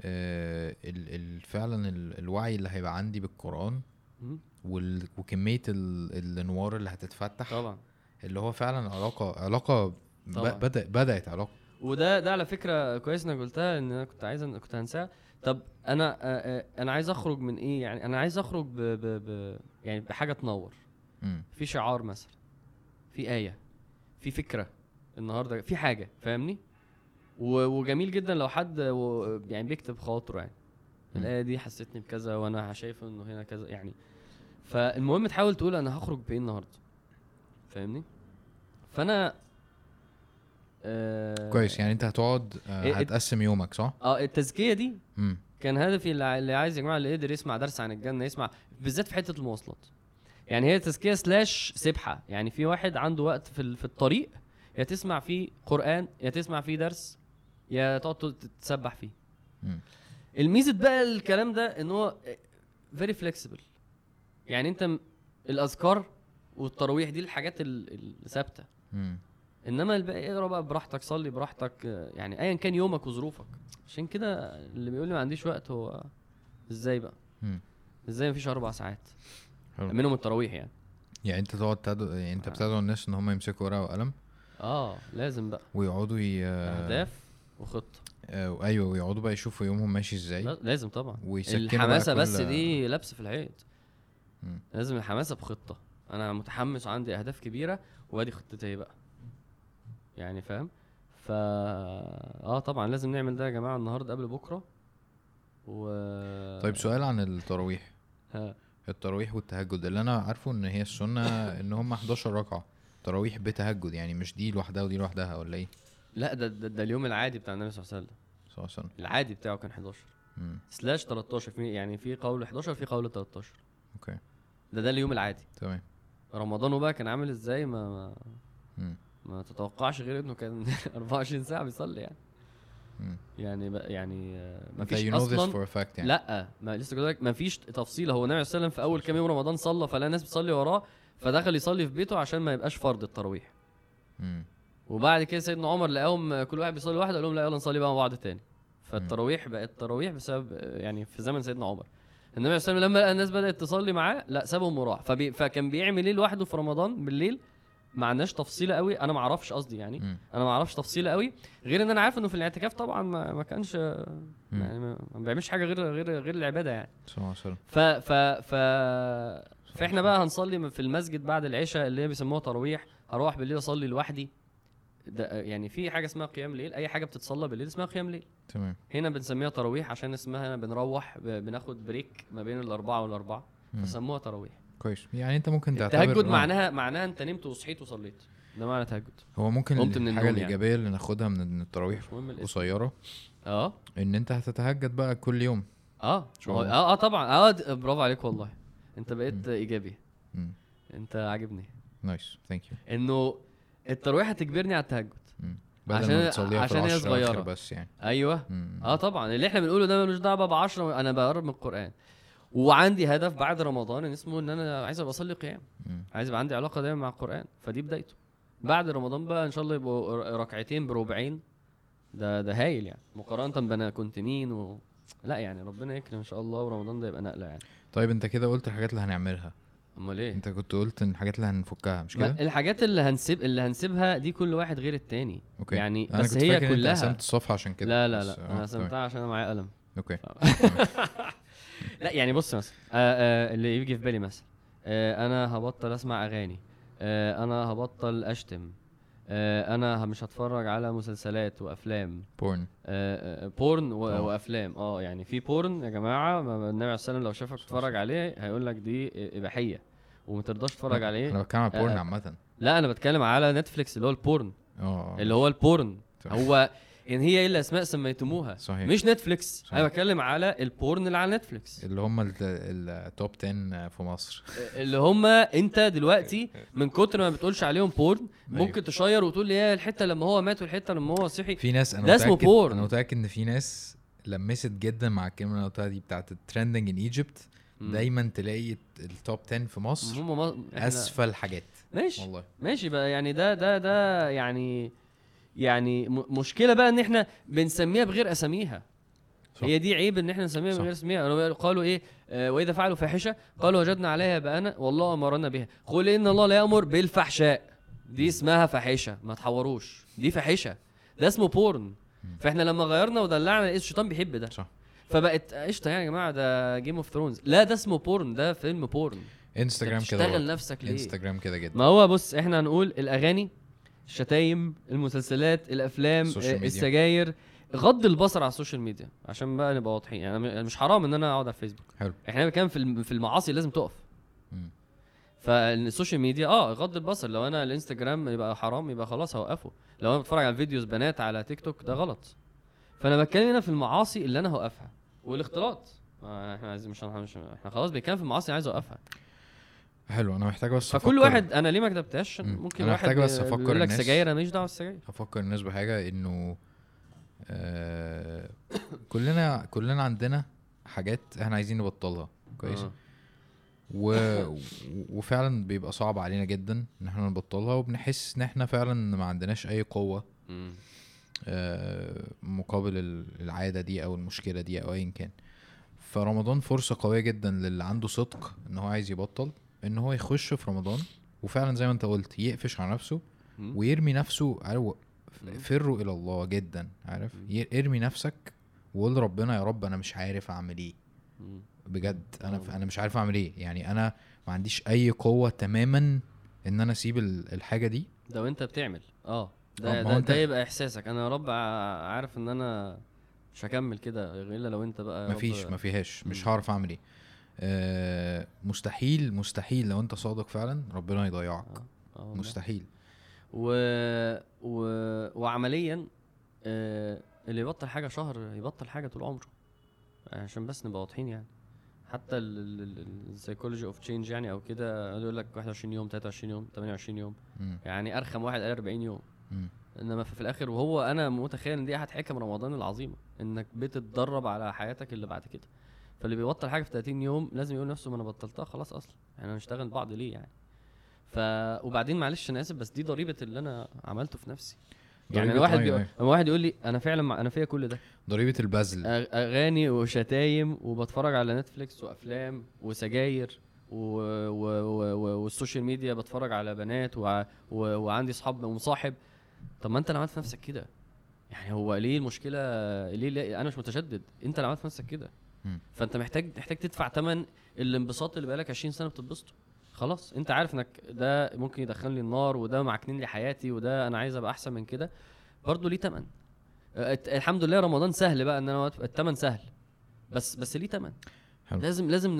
آه، ال... ال... فعلا ال... الوعي اللي هيبقى عندي بالقرآن. وال... وكمية ال... الأنوار اللي هتتفتح طبعا. اللي هو فعلا علاقة علاقة ب... بدأ... بدأت علاقة. وده ده على فكرة كويس إنك قلتها إن أنا كنت عايز كنت هنساها. طب أنا آه، آه، أنا عايز أخرج من إيه؟ يعني أنا عايز أخرج ب... ب... ب... يعني بحاجة تنور. مم. في شعار مثلا في آية في فكرة النهارده في حاجة فاهمني. وجميل جدا لو حد. يعني بيكتب خاطره يعني. الايه دي حسيتني بكذا وأنا شايف إنه هنا كذا يعني فالمهم تحاول تقول أنا هخرج بإيه النهارده فاهمني فأنا آه كويس يعني أنت هتقعد آه، إيه- هتقسم يومك صح؟ آه التزكية دي مم. كان هدفي اللي عايز يا جماعة اللي قدر يسمع درس عن الجنة يسمع بالذات في حتة المواصلات يعني هي تزكية سلاش سبحة. يعني في واحد عنده وقت في في الطريق يا تسمع فيه قرآن يا تسمع فيه درس يا تقعد تت- تتسبح فيه. الميزة بقى الكلام ده إن هو very flexible يعني أنت الأذكار والتراويح دي الحاجات ال- ال- الثابته. إنما الباقي اقرأ بقى براحتك صلي براحتك يعني ايا كان يومك وظروفك. عشان كده اللي بيقول لي ما عنديش وقت هو إزاي بقى. إزاي مفيش أربع ساعات؟ حلو. منهم التراويح يعني. يعني انت تقعد تدعو يعني انت آه. بتدعو الناس ان هم يمسكوا ورقة وقلم؟ آه لازم بقى. ويقعدوا ي... أهداف وخطة. آه، أيوه ويقعدوا بقى يشوفوا يومهم ماشي إزاي. لا- لازم طبعا. الحماسة كل- بس دي لبس في الحيط مم. لازم الحماسة بخطة. أنا متحمس وعندي أهداف كبيرة وأدي خطتي بقى. يعني فاهم؟ ف آه طبعا لازم نعمل ده يا جماعة النهارده قبل بكرة. و طيب سؤال عن التراويح. ها. التراويح والتهجد اللي أنا عارفه إن هي السنة إن هم 11 ركعة تراويح بتهجد يعني مش دي لوحدها ودي لوحدها ولا إيه؟ لا ده, ده, ده اليوم العادي بتاع النبي صلى الله عليه وسلم صلى الله عليه وسلم العادي بتاعه كان 11 مم. slash 13 في يعني في قول 11 في قول 13 okay ده ده اليوم العادي تمام رمضانه بقى كان عامل إزاي ما ما, مم. ما تتوقعش غير إنه كان 24 ساعة بيصلي يعني. يعني يعني ما فيش you know this أصلا for a fact يعني. لا ما لسه كنت لك ما فيش تفصيله هو النبي صلى الله عليه وسلم في أول كام يوم رمضان صلى فلا الناس بتصلي وراه فدخل يصلي في بيته عشان ما يبقاش فرض التراويح. وبعد كده سيدنا عمر لقاهم كل واحد بيصلي واحد قال لهم لا يلا نصلي بقى مع بعض تاني. فالتراويح بقت تراويح بسبب يعني في زمن سيدنا عمر. النبي صلى الله عليه وسلم لما لقى الناس بدأت تصلي معاه لا سابهم وراح. فبي فكان بيعمل إيه لوحده في رمضان بالليل؟ ما عندناش تفصيلة قوي. أنا ما أعرفش قصدي يعني. أنا ما أعرفش تفصيلة قوي. غير إن أنا عارف إنه في الاعتكاف طبعا ما, ما كانش. يعني ما بيعملش حاجة غير غير غير العبادة يعني. صلى الله عليه وسلم. ف ف ف فإحنا بقى هنصلي في المسجد بعد العشاء اللي هي بيسموها تراويح. هروح بالليل أصلي لوحدي. ده يعني في حاجة اسمها قيام ليل. أي حاجة بتتصلى بالليل اسمها قيام ليل. تمام. هنا بنسميها تراويح عشان اسمها بنروح بناخد بريك ما بين الأربعة والأربعة. فسموها تراويح. كويس. يعني انت ممكن تعتبر التهجد. معناها معناها انت نمت وصحيت وصليت. ده معنى تهجد. هو ممكن قمت من الحاجة يعني. الإيجابية اللي ناخدها من التراويح قصيرة. آه. إن أنت هتتهجد بقى كل يوم. آه. آه آه طبعا. آه برافو عليك والله. أنت بقيت إيجابي. مم. أنت عاجبني. nice. Thank you إنه التراويح هتجبرني على التهجد. عشان- عشان هي صغيرة. بس يعني. أيوه. مم. آه طبعا. اللي إحنا بنقوله ده ملوش دعوة ب 10 أنا بقرب من القرآن. وعندي هدف بعد رمضان إن اسمه إن أنا عايز أبقى أصلي قيام. عايز يبقى عندي علاقة دايما مع القرآن. فدي بدايته. بعد رمضان بقى إن شاء الله يبقوا ركعتين بربعين. ده ده هايل يعني. مقارنة بانا كنت مين و... لا يعني ربنا يكرم إن شاء الله ورمضان ده يبقى نقلة يعني. طيب أنت كده قلت الحاجات اللي هنعملها. أمال إيه؟ أنت كنت قلت إن الحاجات اللي هنفكها مش كده؟ الحاجات اللي هنسيب اللي هنسيبها دي كل واحد غير التاني. okay. يعني أنا بس كنت هي فاكر إن أنت كلها. قسمت الصفحة عشان كده. لا لا لا. آه، أنا تمام. قسمتها عشان أنا معايا قلم. okay. لا يعني بص مثلا آه آه اللي يجي في بالي مثلا آه أنا هبطل أسمع أغاني آه أنا هبطل أشتم آه أنا مش هتفرج على مسلسلات وأفلام. porn. آه آه، porn و- آه. وأفلام آه يعني في porn يا جماعة ما- ما النبي عليه السلام لو شافك تتفرج عليه هيقول لك دي إباحية وما ترضاش تتفرج عليه. أنا بتكلم على porn آه، عامة. لا أنا بتكلم على نتفليكس اللي هو ال porn. آه اللي هو ال porn. صح. هو يعني هي إيه الاسماء سميتموها صحيح مش نتفليكس صحيح. أنا بتكلم على ال porn اللي على نتفليكس اللي هم ال- ال top 10 في مصر اللي هم أنت دلوقتي من كتر ما بتقولش عليهم porn ممكن أيوة. تشير وتقول لي يا الحتة لما هو مات والحتة لما هو صحي في ناس أنا ده اسمه porn. أنا متأكد إن في ناس لمست جدا مع الكلمة اللي قلتها دي بتاعت ال trending in Egypt. دايما تلاقي ال top 10 في مصر هم. إحنا- أسفل حاجات ماشي والله ماشي بقى يعني ده ده ده يعني يعني مشكلة بقى إن إحنا بنسميها بغير أساميها. صح. هي دي عيب إن إحنا نسميها. بغير أساميها. قالوا إيه؟ آه وإذا فعلوا فاحشة قالوا وجدنا عليها بأنا والله أمرنا بها. قل إن الله لا يأمر بالفحشاء. دي اسمها فاحشة ما تحوروش. دي فاحشة. ده اسمه porn فإحنا لما غيرنا ودلعنا لقيت الشيطان بيحب ده. صح. فبقت قشطة يعني يا جماعة ده Game of Thrones لا ده اسمه porn ده فيلم porn انستجرام كده برضه. نفسك ليه؟ انستجرام كده جدا. ما هو بص إحنا هنقول الأغاني الشتايم المسلسلات الأفلام آه،. السجاير. غض البصر على ال social media عشان بقى نبقى واضحين. يعني مش حرام إن أنا أقعد على الفيسبوك. حلو. إحنا بنتكلم في في المعاصي لازم تقف. فال social media آه غض البصر. لو أنا الإنستجرام يبقى حرام يبقى خلاص هوقفه. لو أنا بتفرج على videos بنات على تيك توك ده غلط. فأنا بتكلم هنا في المعاصي اللي أنا هوقفها. والاختلاط. إحنا عايزين مش مش إحنا خلاص بنتكلم في المعاصي عايز أوقفها. حلو أنا محتاج بس فكل أفكر- واحد أنا ليه ما كتبتهاش مم. ممكن أنا واحد محتاج بس أفكر بيقول لك. سجاير أنا ماليش دعوة بالسجاير أفكر الناس بحاجة إنه آه كلنا كلنا عندنا حاجات إحنا عايزين نبطلها كويس آه. و... وفعلا بيبقى صعب علينا جدا إن إحنا نبطلها وبنحس إن إحنا فعلا ما عندناش أي قوة. آه، مقابل ال- العادة دي أو المشكلة دي أو ايا كان فرمضان فرصة قوية جدا للي عنده صدق إن هو عايز يبطل إن هو يخش في رمضان وفعلا زي ما أنت قلت يقفش على نفسه. ويرمي نفسه عارف. فروا إلى الله جدا عارف ارمي نفسك وقول ربنا يا رب أنا مش عارف أعمل إيه. بجد أنا آه. أنا مش عارف أعمل إيه يعني أنا ما عنديش أي قوة تماما إن أنا أسيب ال- الحاجة دي ده وأنت بتعمل آه آه، ده ده, ده يبقى إحساسك أنا يا رب عارف إن أنا مش هكمل كده الا لو أنت بقى مفيش ما فيهاش مش. هعرف أعمل إيه آه مستحيل مستحيل لو انت صادق فعلا ربنا يضيعك. آه، آه. مستحيل. و... و... وعمليا آه اللي يبطل حاجة شهر يبطل حاجة طول عمره. عشان بس نبقى واضحين يعني. حتى ال psychology of change يعني أو كده يقول لك 21 يوم 23 يوم 28 يوم. مم. يعني أرخم واحد قال 40 يوم. مم. إنما في في الآخر وهو أنا متخيل إن دي أحد حكم رمضان العظيمة. إنك بتتدرب على حياتك اللي بعد كده. فاللي بيبطل حاجة في 30 يوم لازم يقول نفسه ما أنا بطلتها خلاص أصلا. إحنا هنشتغل بعض ليه يعني؟ ف وبعدين معلش أنا آسف بس دي ضريبة اللي أنا عملته في نفسي. يعني الواحد أيوة، بي... أيوة. لما واحد يقول لي أنا فعلا مع... أنا فيا كل ده. ضريبة البذل. أغاني وشتايم وبتفرج على نتفليكس وأفلام وسجاير و... و... و... و... وال social media بتفرج على بنات وع... و... وعندي اصحاب ومصاحب طب ما أنت اللي عملت في نفسك كده. يعني هو ليه المشكلة ليه, ليه أنا مش متشدد. أنت اللي عملت في نفسك كده. فانت محتاج محتاج تدفع ثمن الانبساط اللي بقالك 20 سنة بتتبسطه. خلاص انت عارف انك ده ممكن يدخلني النار وده معكنين لي حياتي وده أنا عايز ابقى احسن من كده. برضه ليه ثمن الحمد لله رمضان سهل بقى ان أنا الثمن سهل. بس بس ليه ثمن. لازم لازم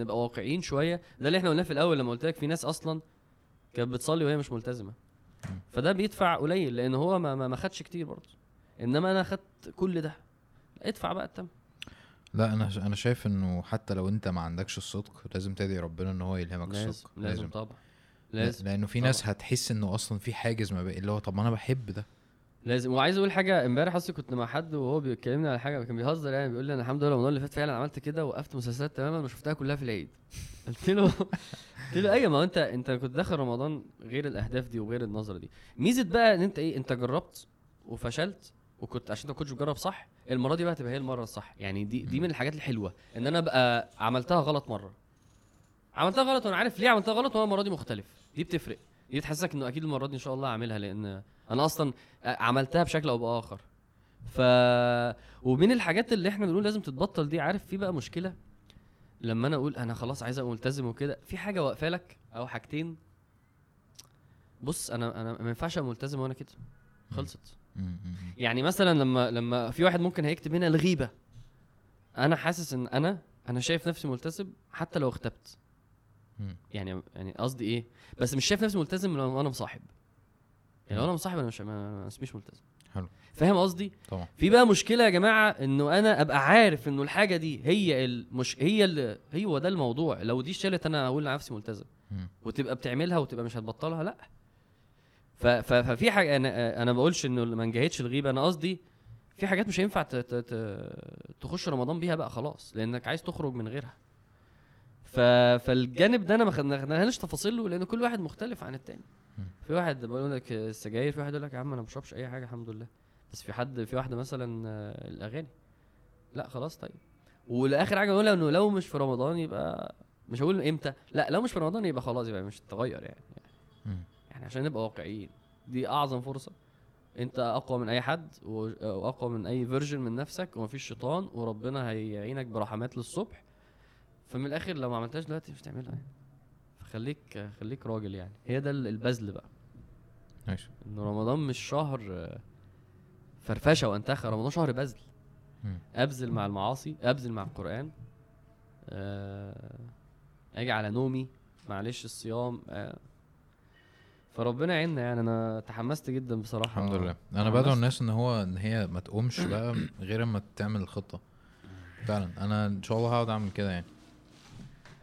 نبقى واقعيين شوية. ده اللي إحنا قلناه في الأول لما قلت لك في ناس أصلا كانت بتصلي وهي مش ملتزمة. فده بيدفع قليل لأن هو ما ما ما خدش كتير برضه. إنما أنا خدت كل ده. ادفع بقى الثمن لا أنا أنا شايف إنه حتى لو أنت ما عندكش الصدق لازم تدعي ربنا إن هو يلهمك لازم الصدق لازم طبعا لازم لأنه في ناس هتحس إنه أصلا في حاجز ما بين اللي هو طب ما أنا بحب ده. لازم وعايز أقول حاجة إمبارح أصلا كنت مع حد وهو بيكلمني على حاجة كان بيهزر يعني بيقول لي أنا الحمد لله رمضان اللي فات فعلا عملت كده وقفت مسلسلات تماما وشفتها كلها في العيد. قلت له قلت له أيوه ما هو أنت أنت كنت داخل رمضان غير الأهداف دي وغير النظرة دي. ميزة بقى إن أنت إيه أنت جربت وفشلت وكنت عشان انت ما كنتش بتجرب صح المرة دي بقى هتبقى هي المرة الصح. يعني دي دي من الحاجات الحلوة إن أنا بقى عملتها غلط مرة. عملتها غلط وأنا عارف ليه عملتها غلط وأنا المرة دي مختلف. دي بتفرق. دي تحسسك إنه أكيد المرة دي إن شاء الله هعملها لأن أنا أصلا عملتها بشكل أو بآخر. ف ومن الحاجات اللي إحنا بنقول لازم تتبطل دي عارف في بقى مشكلة؟ لما أنا أقول أنا خلاص عايز أبقى ملتزم وكده في حاجة واقفة لك أو حاجتين. بص أنا أنا ما ينفعش أبقى ملتزم وأنا كده. خلصت. يعني مثلا لما لما في واحد ممكن هيكتب هنا الغيبة أنا حاسس إن أنا أنا شايف نفسي ملتزم حتى لو اختبت مم. يعني يعني قصدي إيه؟ بس مش شايف نفسي ملتزم لو أنا مصاحب. يعني لو أنا مصاحب أنا مش ما اسميش ملتزم. حلو. فاهم قصدي؟ طبعا. في بقى مشكلة يا جماعة إنه أنا أبقى عارف إنه الحاجة دي هي المش هي اللي هو ده الموضوع. لو دي اشتغلت أنا أقول لنفسي ملتزم. وتبقى بتعملها وتبقى مش هتبطلها لأ. ففي حاجة أنا أنا ما بقولش إنه ما نجاهدش الغيبة أنا قصدي في حاجات مش هينفع تخش رمضان بيها بقى خلاص لأنك عايز تخرج من غيرها. ف فالجانب ده أنا ما خدنا- خدناهاش تفاصيله لأن كل واحد مختلف عن التاني. في واحد بقول لك السجاير في واحد يقول لك يا عم أنا ما بشربش أي حاجة الحمد لله. بس في حد في واحدة مثلا الأغاني. لا خلاص طيب. والآخر حاجة نقولها إنه لو مش في رمضان يبقى مش هقول إمتى لا لو مش في رمضان يبقى خلاص يبقى مش تغير يعني. يعني عشان نبقى واقعيين. دي أعظم فرصة. أنت أقوى من أي حد وأقوى من أي فيرجن من نفسك ومفيش شيطان وربنا هيعينك برحمات للصبح. فمن الآخر لو ما عملتهاش دلوقتي مش هتعملها يعني. فخليك خليك راجل يعني. هي ده ال- البذل بقى. ماشي. إن رمضان مش شهر فرفشة وانتخه رمضان شهر بذل. أبذل مع المعاصي أبذل مع القرآن. آه، أجي على نومي معلش الصيام آه، فربنا يعيننا يعني. أنا تحمست جدا بصراحة. الحمد لله. أنا تحمست. بدعو الناس إن هو إن هي ما تقومش بقى غير أما تعمل الخطة. فعلا. أنا إن شاء الله هقعد أعمل كده يعني.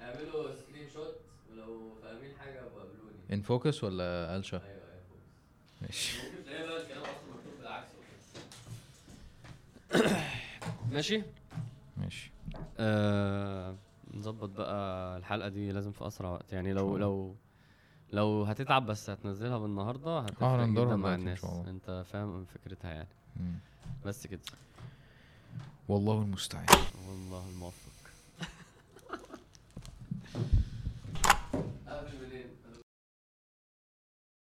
اعملوا screenshot ولو فاهمين حاجة قابلوني in focus ولا الشا أيوه أيوه ماشي. ممكن تلاقي بقى الكلام أصلا مكتوب بالعكس. ماشي. ماشي. آه، نظبط بقى الحلقة دي لازم في أسرع وقت يعني. لو لو لو هتتعب بس هتنزلها بالنهارده هتفرق آه، جدا مع الناس. انت فاهم فكرتها يعني. مم. بس كده. والله المستعان. والله الموفق.